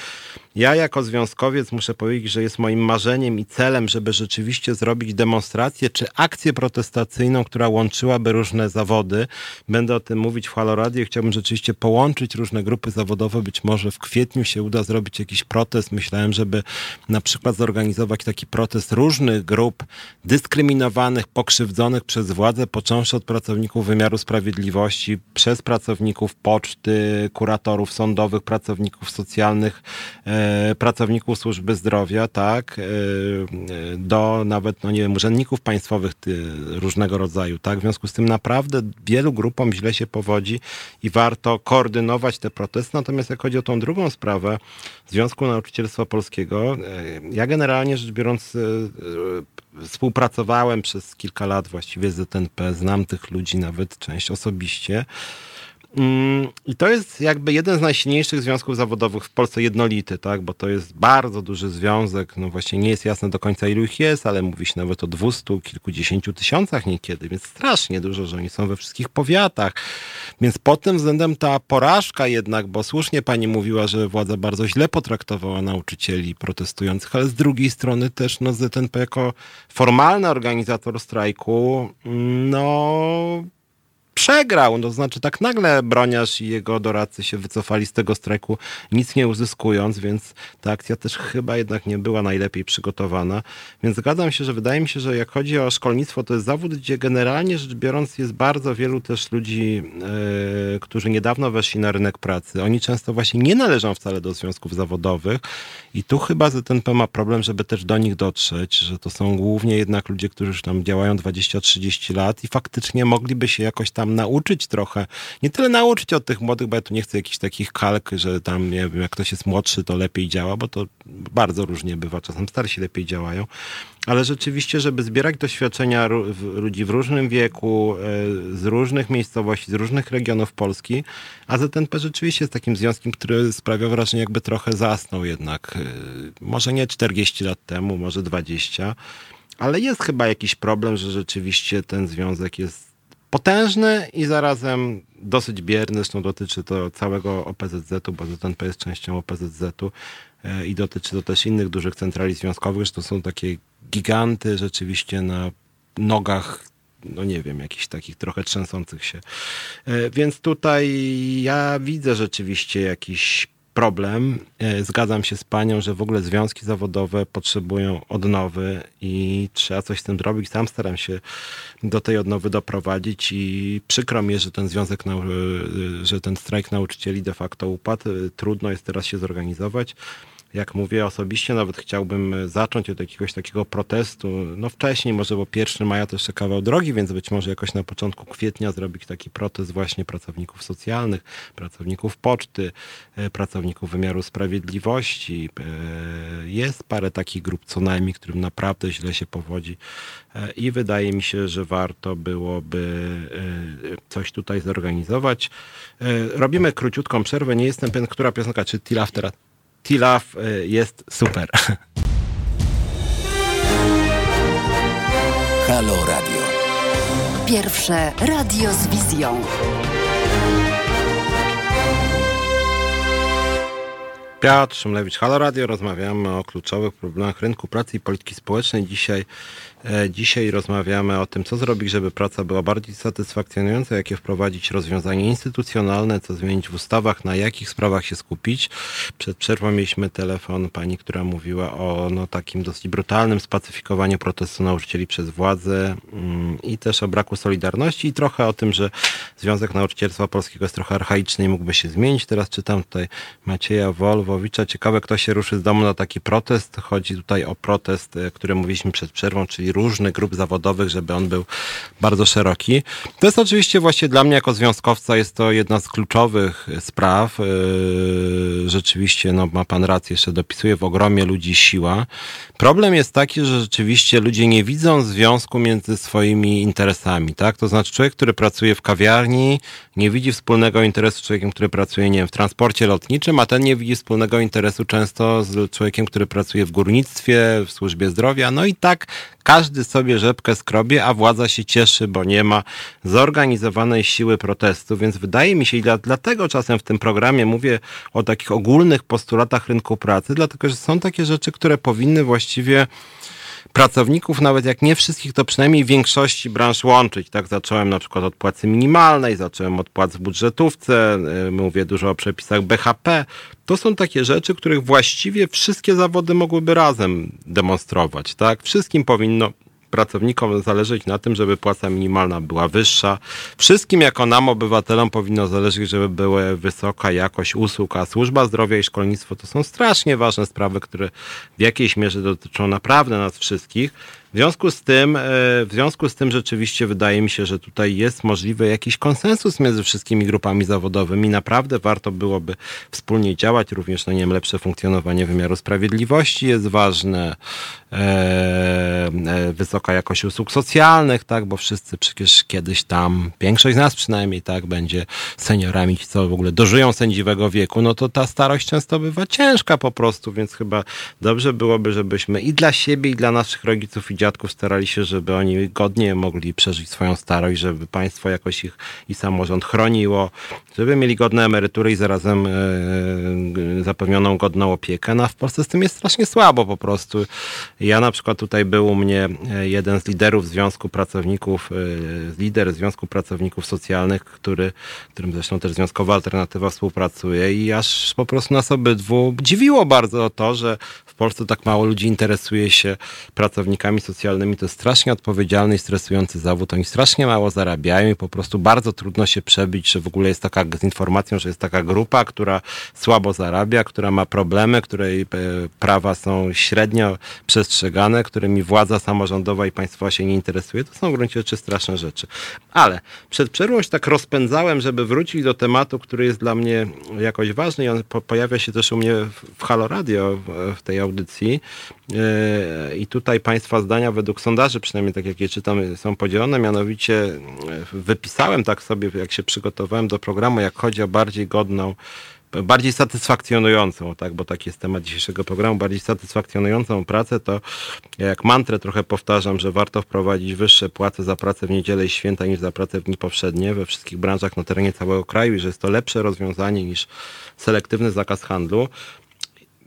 Ja jako związkowiec muszę powiedzieć, że jest moim marzeniem i celem, żeby rzeczywiście zrobić demonstrację czy akcję protestacyjną, która łączyłaby różne zawody. Będę o tym mówić w Halo Radio. Chciałbym rzeczywiście połączyć różne grupy zawodowe. Być może w kwietniu się uda zrobić jakiś protest. Myślałem, żeby na przykład zorganizować taki protest różnych grup dyskryminowanych, pokrzywdzonych przez władze, począwszy od pracowników wymiaru sprawiedliwości, przez pracowników poczty, kuratorów sądowych, pracowników socjalnych, e, pracowników służby zdrowia, tak, e, do nawet, no nie wiem, urzędników państwowych różnego rodzaju, tak. W związku z tym naprawdę wielu grupom źle się powodzi i warto koordynować te protesty. Natomiast jak chodzi o tą drugą sprawę Związku Nauczycielstwa Polskiego, e, ja generalnie rzecz biorąc E, e, współpracowałem przez kilka lat właściwie z ZNP, znam tych ludzi nawet część osobiście. Mm, I to jest jakby jeden z najsilniejszych związków zawodowych w Polsce jednolity, tak? bo to jest bardzo duży związek. No właśnie nie jest jasne do końca ilu ich jest, ale mówi się nawet o dwustu, kilkudziesięciu tysiącach niekiedy, więc strasznie dużo, że oni są we wszystkich powiatach. Więc pod tym względem ta porażka jednak, bo słusznie pani mówiła, że władza bardzo źle potraktowała nauczycieli protestujących, ale z drugiej strony też no, ZNP jako formalny organizator strajku, mm, no przegrał. To znaczy tak nagle Broniarz i jego doradcy się wycofali z tego strajku, nic nie uzyskując, więc ta akcja też chyba jednak nie była najlepiej przygotowana. Więc zgadzam się, że wydaje mi się, że jak chodzi o szkolnictwo, to jest zawód, gdzie generalnie rzecz biorąc jest bardzo wielu też ludzi, yy, którzy niedawno weszli na rynek pracy. Oni często właśnie nie należą wcale do związków zawodowych i tu chyba ZNP ma problem, żeby też do nich dotrzeć, że to są głównie jednak ludzie, którzy już tam działają 20-30 lat i faktycznie mogliby się jakoś tam tam nauczyć trochę. Nie tyle nauczyć od tych młodych, bo ja tu nie chcę jakichś takich kalk, że tam, nie wiem, jak ktoś jest młodszy, to lepiej działa, bo to bardzo różnie bywa. Czasem starsi lepiej działają. Ale rzeczywiście, żeby zbierać doświadczenia ludzi w różnym wieku, e, z różnych miejscowości, z różnych regionów Polski, a ZNP rzeczywiście jest takim związkiem, który sprawia wrażenie, jakby trochę zasnął jednak. E, może nie 40 lat temu, może 20, ale jest chyba jakiś problem, że rzeczywiście ten związek jest potężny i zarazem dosyć bierny. Zresztą dotyczy to całego OPZZ-u, bo ZNP jest częścią OPZZ-u e, i dotyczy to też innych dużych centrali związkowych, że to są takie giganty rzeczywiście na nogach no nie wiem, jakichś takich trochę trzęsących się. E, więc tutaj ja widzę rzeczywiście jakiś problem. E, zgadzam się z panią, że w ogóle związki zawodowe potrzebują odnowy i trzeba coś z tym zrobić. Sam staram się do tej odnowy doprowadzić i przykro mi, że ten związek, e, że ten strajk nauczycieli de facto upadł. Trudno jest teraz się zorganizować jak mówię osobiście, nawet chciałbym zacząć od jakiegoś takiego protestu, no wcześniej, może bo 1 maja to jeszcze kawał drogi, więc być może jakoś na początku kwietnia zrobić taki protest właśnie pracowników socjalnych, pracowników poczty, e, pracowników wymiaru sprawiedliwości. E, jest parę takich grup co najmniej, którym naprawdę źle się powodzi e, i wydaje mi się, że warto byłoby coś tutaj zorganizować. Robimy króciutką przerwę, nie jestem pewien, która piosenka, czy Till After Tilaf y, jest super. Halo Radio. Pierwsze radio z wizją. Piotr Szymlewicz, Halo Radio. Rozmawiamy o kluczowych problemach rynku pracy i polityki społecznej. Dzisiaj dzisiaj rozmawiamy o tym, co zrobić, żeby praca była bardziej satysfakcjonująca, jakie wprowadzić rozwiązania instytucjonalne, co zmienić w ustawach, na jakich sprawach się skupić. Przed przerwą mieliśmy telefon pani, która mówiła o no, takim dosyć brutalnym spacyfikowaniu protestu nauczycieli przez władzę mm, i też o braku solidarności i trochę o tym, że Związek Nauczycielstwa Polskiego jest trochę archaiczny i mógłby się zmienić. Teraz czytam tutaj Macieja Wolwowicza. Ciekawe, kto się ruszy z domu na taki protest. Chodzi tutaj o protest, e, który mówiliśmy przed przerwą, czyli różnych grup zawodowych, żeby on był bardzo szeroki. To jest oczywiście właśnie dla mnie jako związkowca jest to jedna z kluczowych spraw. Yy, rzeczywiście, no ma pan rację, jeszcze dopisuje w ogromie ludzi siła. Problem jest taki, że rzeczywiście ludzie nie widzą związku między swoimi interesami, tak? To znaczy człowiek, który pracuje w kawiarni, nie widzi wspólnego interesu z człowiekiem, który pracuje, nie wiem, w transporcie lotniczym, a ten nie widzi wspólnego interesu często z człowiekiem, który pracuje w górnictwie, w służbie zdrowia. No i tak każdy sobie rzepkę skrobie, a władza się cieszy, bo nie ma zorganizowanej siły protestu, więc wydaje mi się, i dlatego czasem w tym programie mówię o takich ogólnych postulatach rynku pracy, dlatego że są takie rzeczy, które powinny właściwie pracowników, nawet jak nie wszystkich, to przynajmniej większości branż łączyć. Tak zacząłem na przykład od płacy minimalnej, zacząłem od płac w budżetówce, y, mówię dużo o przepisach BHP. To są takie rzeczy, których właściwie wszystkie zawody mogłyby razem demonstrować. Tak? Wszystkim powinno pracownikom zależeć na tym, żeby płaca minimalna była wyższa. Wszystkim jako nam, obywatelom, powinno zależeć, żeby była wysoka jakość usług, a służba zdrowia i szkolnictwo to są strasznie ważne sprawy, które w jakiejś mierze dotyczą naprawdę nas wszystkich. Związku z tym, e, w związku z tym rzeczywiście wydaje mi się, że tutaj jest możliwy jakiś konsensus między wszystkimi grupami zawodowymi. Naprawdę warto byłoby wspólnie działać, również, no nie wiem, lepsze funkcjonowanie wymiaru sprawiedliwości jest ważne, e, e, wysoka jakość usług socjalnych, tak, bo wszyscy przecież kiedyś tam, większość z nas przynajmniej, tak, będzie seniorami, ci co w ogóle dożyją sędziwego wieku, no to ta starość często bywa ciężka po prostu, więc chyba dobrze byłoby, żebyśmy i dla siebie, i dla naszych rodziców i dziadków starali się, żeby oni godnie mogli przeżyć swoją starość, żeby państwo jakoś ich i samorząd chroniło, żeby mieli godne emerytury i zarazem e, zapewnioną godną opiekę. No a w Polsce z tym jest strasznie słabo po prostu. Ja na przykład tutaj był u mnie e, jeden z liderów Związku Pracowników, e, lider Związku Pracowników Socjalnych, który, którym zresztą też Związkowa Alternatywa współpracuje i aż po prostu nas obydwu dziwiło bardzo to, że Polsce tak mało ludzi interesuje się pracownikami socjalnymi. To jest strasznie odpowiedzialny i stresujący zawód. Oni strasznie mało zarabiają i po prostu bardzo trudno się przebić, że w ogóle jest taka z informacją, że jest taka grupa, która słabo zarabia, która ma problemy, której e, prawa są średnio przestrzegane, którymi władza samorządowa i państwowa się nie interesuje. To są w gruncie rzeczy straszne rzeczy. Ale przed przerwą się tak rozpędzałem, żeby wrócić do tematu, który jest dla mnie jakoś ważny i on po pojawia się też u mnie w Halo Radio, w tej audycji. E, I tutaj Państwa zdania według sondaży, przynajmniej tak jak je czytam, są podzielone. Mianowicie e, wypisałem tak sobie, jak się przygotowałem do programu, jak chodzi o bardziej godną bardziej satysfakcjonującą, tak, bo taki jest temat dzisiejszego programu, bardziej satysfakcjonującą pracę, to ja jak mantrę trochę powtarzam, że warto wprowadzić wyższe płace za pracę w niedzielę i święta niż za pracę w dni powszednie we wszystkich branżach na terenie całego kraju i że jest to lepsze rozwiązanie niż selektywny zakaz handlu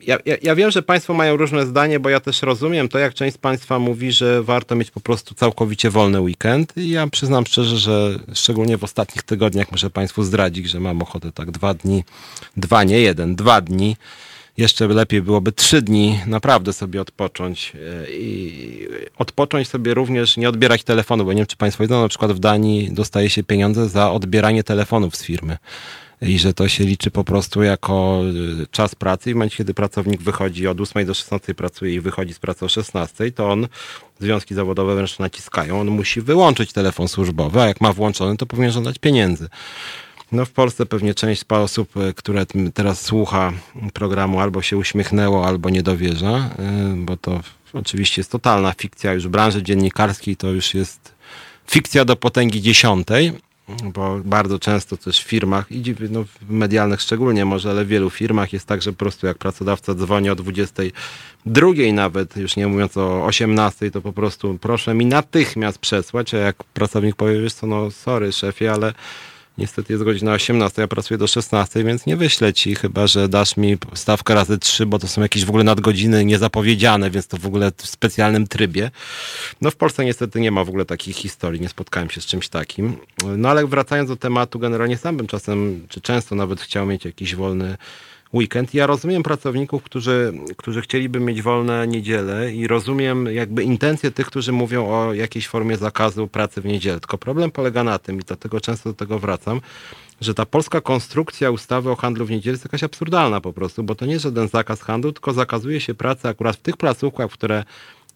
ja, ja, ja, wiem, że Państwo mają różne zdanie, bo ja też rozumiem to, jak część z Państwa mówi, że warto mieć po prostu całkowicie wolny weekend. I ja przyznam szczerze, że szczególnie w ostatnich tygodniach muszę Państwu zdradzić, że mam ochotę tak dwa dni, dwa, nie jeden, dwa dni. Jeszcze lepiej byłoby trzy dni naprawdę sobie odpocząć e, i odpocząć sobie również, nie odbierać telefonu, bo nie wiem, czy Państwo wiedzą, na przykład w Danii dostaje się pieniądze za odbieranie telefonów z firmy i że to się liczy po prostu jako y, czas pracy. I w momencie, kiedy pracownik wychodzi od 8 do 16 pracuje i wychodzi z pracy o 16, to on, związki zawodowe wręcz naciskają, on musi wyłączyć telefon służbowy, a jak ma włączony, to powinien żądać pieniędzy. No w Polsce pewnie część osób, y, które teraz słucha programu, albo się uśmiechnęło, albo nie dowierza, y, bo to oczywiście jest totalna fikcja. Już w branży dziennikarskiej to już jest fikcja do potęgi dziesiątej bo bardzo często też w firmach, i no, w medialnych szczególnie może, ale w wielu firmach jest tak, że po prostu jak pracodawca dzwoni o 22 nawet, już nie mówiąc o 18, to po prostu proszę mi natychmiast przesłać, a jak pracownik powie, wiesz co, no sorry szefie, ale Niestety jest godzina 18, ja pracuję do 16, więc nie wyślę ci, chyba że dasz mi stawkę razy 3, bo to są jakieś w ogóle nadgodziny niezapowiedziane, więc to w ogóle w specjalnym trybie. No w Polsce niestety nie ma w ogóle takich historii, nie spotkałem się z czymś takim. No ale wracając do tematu, generalnie sam bym czasem, czy często nawet chciał mieć jakiś wolny weekend. Ja rozumiem pracowników, którzy, którzy chcieliby mieć wolne niedzielę i rozumiem jakby intencje tych, którzy mówią o jakiejś formie zakazu pracy w niedzielę. Tylko problem polega na tym, i dlatego często do tego wracam, że ta polska konstrukcja ustawy o handlu w niedzielę jest jakaś absurdalna po prostu, bo to nie jest żaden zakaz handlu, tylko zakazuje się pracy akurat w tych placówkach, które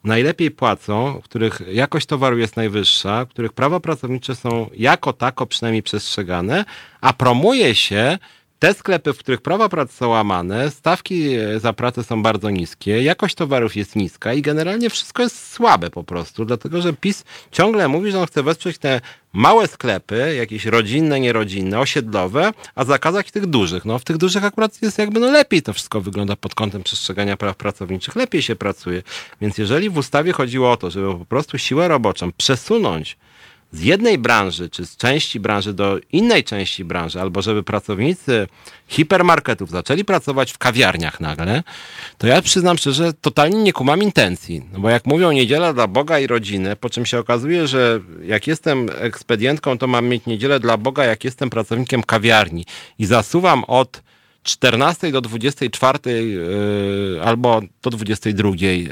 najlepiej płacą, w których jakość towaru jest najwyższa, w których prawa pracownicze są jako tako przynajmniej przestrzegane, a promuje się te sklepy, w których prawa pracy są łamane, stawki e, za pracę są bardzo niskie, jakość towarów jest niska i generalnie wszystko jest słabe po prostu, dlatego że PiS ciągle mówi, że on chce wesprzeć te małe sklepy, jakieś rodzinne, nierodzinne, osiedlowe, a zakazać tych dużych. No w tych dużych akurat jest jakby no lepiej to wszystko wygląda pod kątem przestrzegania praw pracowniczych, lepiej się pracuje. Więc jeżeli w ustawie chodziło o to, żeby po prostu siłę roboczą przesunąć z jednej branży, czy z części branży do innej części branży, albo żeby pracownicy hipermarketów zaczęli pracować w kawiarniach nagle, to ja przyznam szczerze, totalnie nie kumam intencji. No bo jak mówią niedziela dla Boga i rodziny, po czym się okazuje, że jak jestem ekspedientką, to mam mieć niedzielę dla Boga, jak jestem pracownikiem kawiarni i zasuwam od 14 do 24 yy, albo do 22 yy,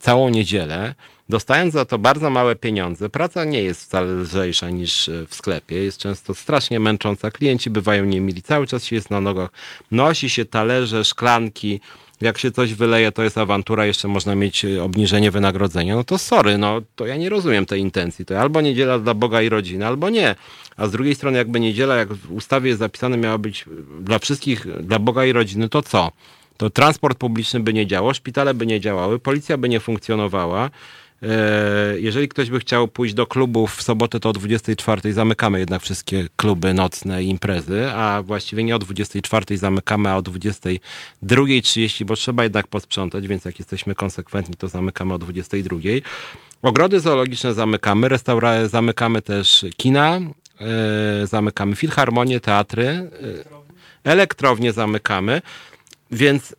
całą niedzielę, dostając za to bardzo małe pieniądze, praca nie jest wcale lżejsza niż e, w sklepie, jest często strasznie męcząca, klienci bywają niemili, cały czas się jest na nogach, nosi się talerze, szklanki, jak się coś wyleje, to jest awantura, jeszcze można mieć obniżenie wynagrodzenia, no to sorry, no to ja nie rozumiem tej intencji. To albo niedziela dla Boga i rodziny, albo nie. A z drugiej strony, jakby niedziela, jak w ustawie jest zapisane, miała być dla wszystkich, dla Boga i rodziny, to co? To transport publiczny by nie działał, szpitale by nie działały, policja by nie funkcjonowała, jeżeli ktoś by chciał pójść do klubów w sobotę, to o 24 zamykamy jednak wszystkie kluby nocne i imprezy, a właściwie nie o 24 zamykamy, a o 22.30, bo trzeba jednak posprzątać, więc jak jesteśmy konsekwentni, to zamykamy o 22. Ogrody zoologiczne zamykamy, restauracje zamykamy też kina, e, zamykamy filharmonie, teatry, e, elektrownie zamykamy, więc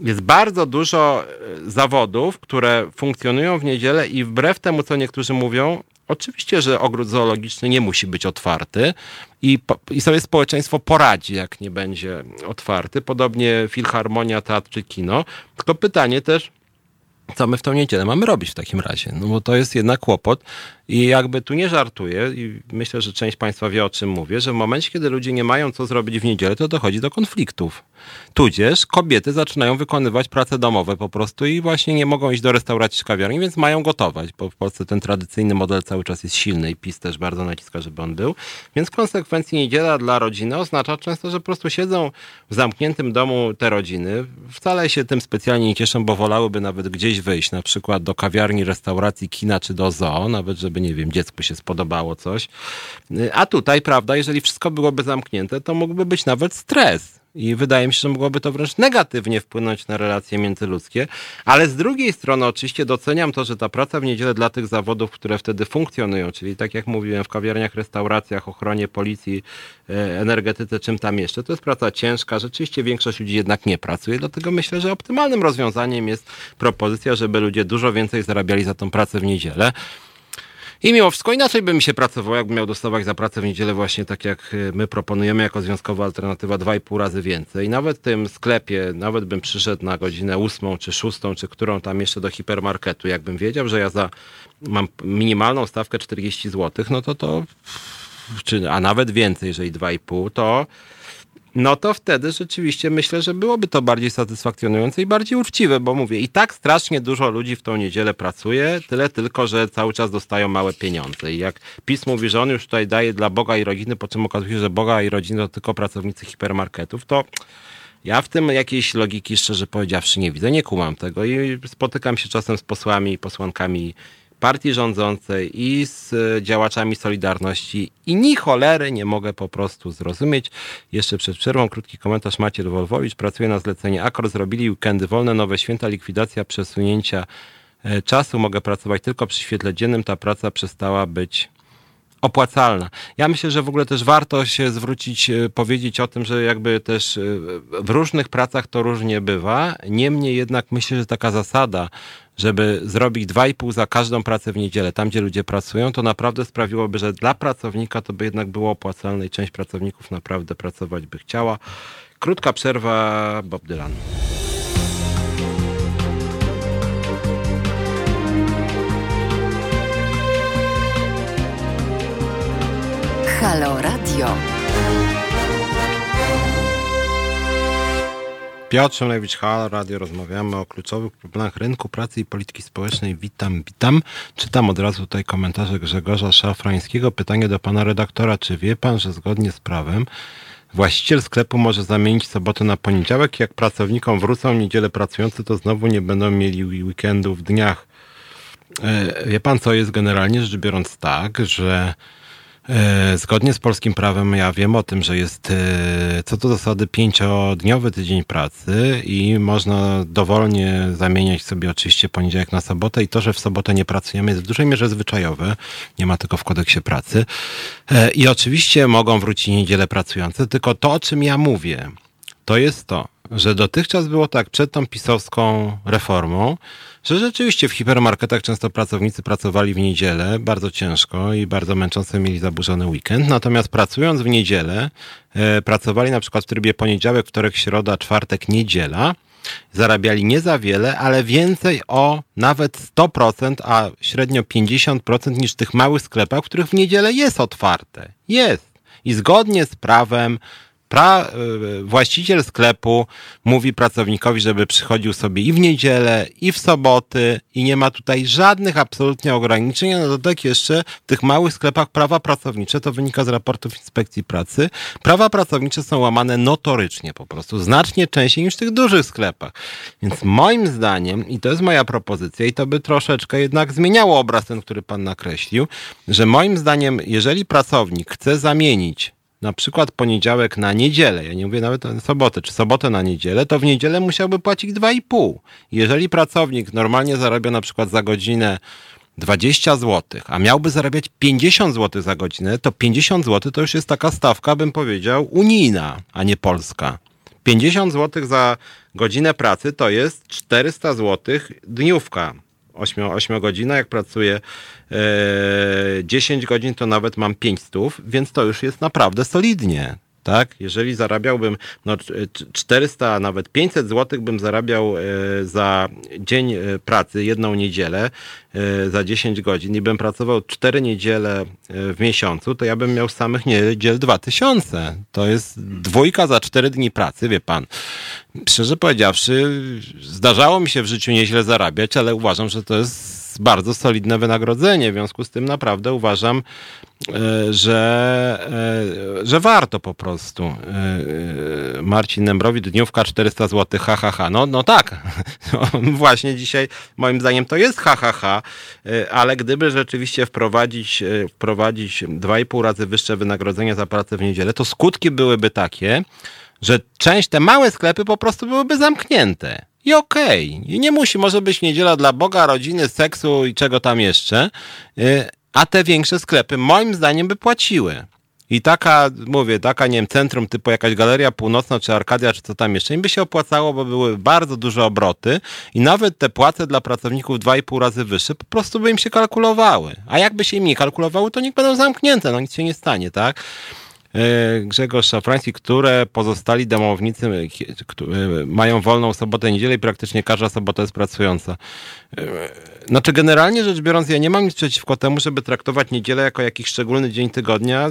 jest bardzo dużo e, zawodów, które funkcjonują w niedzielę i wbrew temu, co niektórzy mówią, oczywiście, że ogród zoologiczny nie musi być otwarty i, i sobie społeczeństwo poradzi, jak nie będzie otwarty. Podobnie filharmonia, teatr czy kino. Tylko pytanie też, co my w tą niedzielę mamy robić w takim razie? No bo to jest jednak kłopot i jakby tu nie żartuję i myślę, że część Państwa wie o czym mówię, że w momencie, kiedy ludzie nie mają co zrobić w niedzielę, to dochodzi do konfliktów. Tudzież kobiety zaczynają wykonywać prace domowe po prostu i właśnie nie mogą iść do restauracji czy kawiarni, więc mają gotować, bo w Polsce ten tradycyjny model cały czas jest silny i PiS też bardzo naciska, żeby on był. Więc w konsekwencji niedziela dla rodziny oznacza często, że po prostu siedzą w zamkniętym domu te rodziny. Wcale się tym specjalnie nie cieszą, bo wolałyby nawet gdzieś wyjść, na przykład do kawiarni, restauracji, kina czy do zoo, nawet żeby, nie wiem, dziecku się spodobało coś. A tutaj, prawda, jeżeli wszystko byłoby zamknięte, to mógłby być nawet stres i wydaje mi się, że mogłoby to wręcz negatywnie wpłynąć na relacje międzyludzkie. Ale z drugiej strony oczywiście doceniam to, że ta praca w niedzielę dla tych zawodów, które wtedy funkcjonują, czyli tak jak mówiłem, w kawiarniach, restauracjach, ochronie, policji, e, energetyce, czym tam jeszcze, to jest praca ciężka. Rzeczywiście większość ludzi jednak nie pracuje, dlatego myślę, że optymalnym rozwiązaniem jest propozycja, żeby ludzie dużo więcej zarabiali za tą pracę w niedzielę. I mimo wszystko inaczej by mi się pracowało, jakbym miał dostawać za pracę w niedzielę właśnie tak jak y, my proponujemy jako związkowa alternatywa 2,5 razy więcej. Nawet w tym sklepie, nawet bym przyszedł na godzinę 8 czy 6, czy którą tam jeszcze do hipermarketu, jakbym wiedział, że ja za mam minimalną stawkę 40 zł, no to to, czy, a nawet więcej, jeżeli 2,5, to no to wtedy rzeczywiście myślę, że byłoby to bardziej satysfakcjonujące i bardziej uczciwe, bo mówię, i tak strasznie dużo ludzi w tą niedzielę pracuje, tyle tylko, że cały czas dostają małe pieniądze. I jak PiS mówi, że on już tutaj daje dla Boga i rodziny, po czym okazuje się, że Boga i rodziny to tylko pracownicy hipermarketów, to ja w tym jakiejś logiki, szczerze powiedziawszy, nie widzę, nie kumam tego i spotykam się czasem z posłami i posłankami partii rządzącej i z e, działaczami Solidarności i ni cholery nie mogę po prostu zrozumieć. Jeszcze przed przerwą krótki komentarz Maciej Wolwowicz. Pracuje na zlecenie Akor, zrobili weekendy wolne, nowe święta, likwidacja przesunięcia e, czasu. Mogę pracować tylko przy świetle dziennym. Ta praca przestała być opłacalna. Ja myślę, że w ogóle też warto się zwrócić, e, powiedzieć o tym, że jakby też w różnych pracach to różnie bywa. Niemniej jednak myślę, że taka zasada, żeby zrobić 2,5 za każdą pracę w niedzielę, tam gdzie ludzie pracują, to naprawdę sprawiłoby, że dla pracownika to by jednak było opłacalne i część pracowników naprawdę pracować by chciała. Krótka przerwa, Bob Dylan. Halo Radio. Piotr Szymlewicz, Halo Radio. Rozmawiamy o kluczowych problemach rynku pracy i polityki społecznej. Witam, witam. Czytam od razu tutaj komentarze Grzegorza Szafrańskiego. Pytanie do pana redaktora. Czy wie pan, że zgodnie z prawem właściciel sklepu może zamienić sobotę na poniedziałek? Jak pracownikom wrócą niedzielę pracujący, to znowu nie będą mieli weekendu w dniach. E, wie pan, co jest generalnie rzecz biorąc tak, że zgodnie z polskim prawem ja wiem o tym, że jest e, co do zasady pięciodniowy tydzień pracy i można dowolnie zamieniać sobie oczywiście poniedziałek na sobotę i to, że w sobotę nie pracujemy jest w dużej mierze zwyczajowe. Nie ma tylko w kodeksie pracy. E, I oczywiście mogą wrócić niedzielę pracujące, tylko to, o czym ja mówię, to jest to, że dotychczas było tak przed tą pisowską reformą, że rzeczywiście w hipermarketach często pracownicy pracowali w niedzielę bardzo ciężko i bardzo męcząco mieli zaburzony weekend. Natomiast pracując w niedzielę, e, pracowali na przykład w trybie poniedziałek, wtorek, środa, czwartek, niedziela. Zarabiali nie za wiele, ale więcej o nawet 100%, a średnio 50% niż w tych małych sklepach, w których w niedzielę jest otwarte. Jest. I zgodnie z prawem Pra, y, właściciel sklepu mówi pracownikowi, żeby przychodził sobie i w niedzielę, i w soboty, i nie ma tutaj żadnych absolutnie ograniczeń. Na dodatek jeszcze w tych małych sklepach prawa pracownicze, to wynika z raportów inspekcji pracy, prawa pracownicze są łamane notorycznie po prostu, znacznie częściej niż w tych dużych sklepach. Więc moim zdaniem, i to jest moja propozycja, i to by troszeczkę jednak zmieniało obraz ten, który pan nakreślił, że moim zdaniem, jeżeli pracownik chce zamienić na przykład poniedziałek na niedzielę, ja nie mówię nawet o sobotę, czy sobotę na niedzielę, to w niedzielę musiałby płacić 2,5. Jeżeli pracownik normalnie zarabia na przykład za godzinę 20 zł, a miałby zarabiać 50 zł za godzinę, to 50 zł to już jest taka stawka, bym powiedział, unijna, a nie polska. 50 zł za godzinę pracy to jest 400 zł dniówka. 8, 8 godzina, jak pracuję e, 10 godzin, to nawet mam 500, więc to już jest naprawdę solidnie. Tak? Jeżeli zarabiałbym no, 400, a nawet 500 zł bym zarabiał e, za dzień e, pracy, jedną niedzielę, e, za 10 godzin i bym pracował 4 niedziele w miesiącu, to ja bym miał samych niedziel 2000. To jest dwójka za 4 dni pracy, wie pan. Szczerze powiedziawszy, zdarzało mi się w życiu nieźle zarabiać, ale uważam, że to jest bardzo solidne wynagrodzenie. W związku z tym naprawdę uważam, że, e, że warto po prostu. E, Marcin Nembrowicz, dniówka 400 zł, ha, ha, ha. No, no tak, <laughs> właśnie dzisiaj moim zdaniem to jest ha, ha, ha, ale gdyby rzeczywiście wprowadzić, wprowadzić 2,5 razy wyższe wynagrodzenie za pracę w niedzielę, to skutki byłyby takie, że część, te małe sklepy po prostu byłyby zamknięte. I okej, okay. nie musi, może być niedziela dla Boga, rodziny, seksu i czego tam jeszcze, a te większe sklepy moim zdaniem by płaciły. I taka, mówię, taka, nie wiem, centrum typu jakaś Galeria Północna, czy Arkadia, czy co tam jeszcze, im by się opłacało, bo były bardzo duże obroty i nawet te płace dla pracowników 2,5 razy wyższe po prostu by im się kalkulowały. A jakby się im nie kalkulowały, to niech będą zamknięte, no nic się nie stanie, tak? E, Grzegorz Szafrański, które pozostali domownicy e, e, mają wolną sobotę, niedzielę i praktycznie każda sobota jest pracująca. Znaczy generalnie rzecz biorąc, ja nie mam nic przeciwko temu, żeby traktować niedzielę jako jakiś szczególny dzień tygodnia.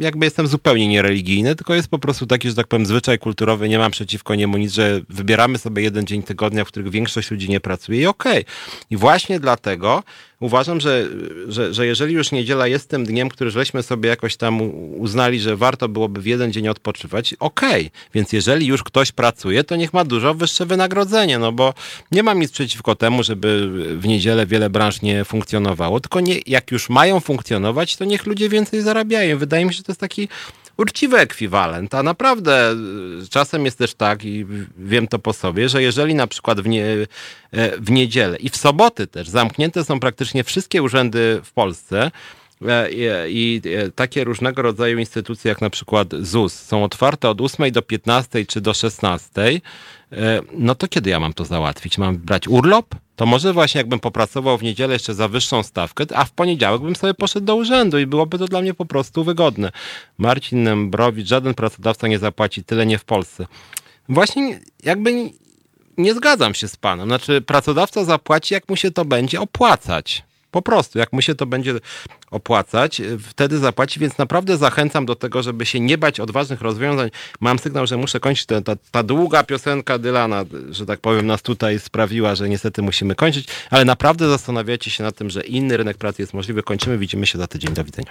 Jakby jestem zupełnie niereligijny, tylko jest po prostu taki, że tak powiem, zwyczaj kulturowy, nie mam przeciwko niemu nic, że wybieramy sobie jeden dzień tygodnia, w których większość ludzi nie pracuje i okej. Okay. I właśnie dlatego uważam, że, że, że jeżeli już niedziela jest tym dniem, który żeśmy sobie jakoś tam uznali, że warto byłoby w jeden dzień odpoczywać, okej. Okay. Więc jeżeli już ktoś pracuje, to niech ma dużo wyższe wynagrodzenie, no bo nie mam nic przeciwko temu, żeby w niedzielę wiele branż nie funkcjonowało, tylko nie, jak już mają funkcjonować, to niech ludzie więcej zarabiają. Wydaje mi się, że to jest taki uczciwy ekwiwalent, a naprawdę y, czasem jest też tak i wiem to po sobie, że jeżeli na przykład w, nie, e, w niedzielę i w soboty też zamknięte są praktycznie wszystkie urzędy w Polsce, i e, takie różnego rodzaju instytucje, jak na przykład ZUS, są otwarte od 8 do 15 czy do 16, no to kiedy ja mam to załatwić? Mam brać urlop? to może właśnie jakbym popracował w niedzielę jeszcze za wyższą stawkę, a w poniedziałek bym sobie poszedł do urzędu i byłoby to dla mnie po prostu wygodne. Marcin Nembrowicz, żaden pracodawca nie zapłaci tyle nie w Polsce. Właśnie jakby nie zgadzam się z panem. Znaczy pracodawca zapłaci, jak mu się to będzie opłacać. Po prostu, jak mu się to będzie opłacać, wtedy zapłaci, więc naprawdę zachęcam do tego, żeby się nie bać odważnych rozwiązań. Mam sygnał, że muszę kończyć. Ta, ta, ta długa piosenka Dylana, że tak powiem, nas tutaj sprawiła, że niestety musimy kończyć, ale naprawdę zastanawiacie się nad tym, że inny rynek pracy jest możliwy. Kończymy, widzimy się za tydzień. Do widzenia.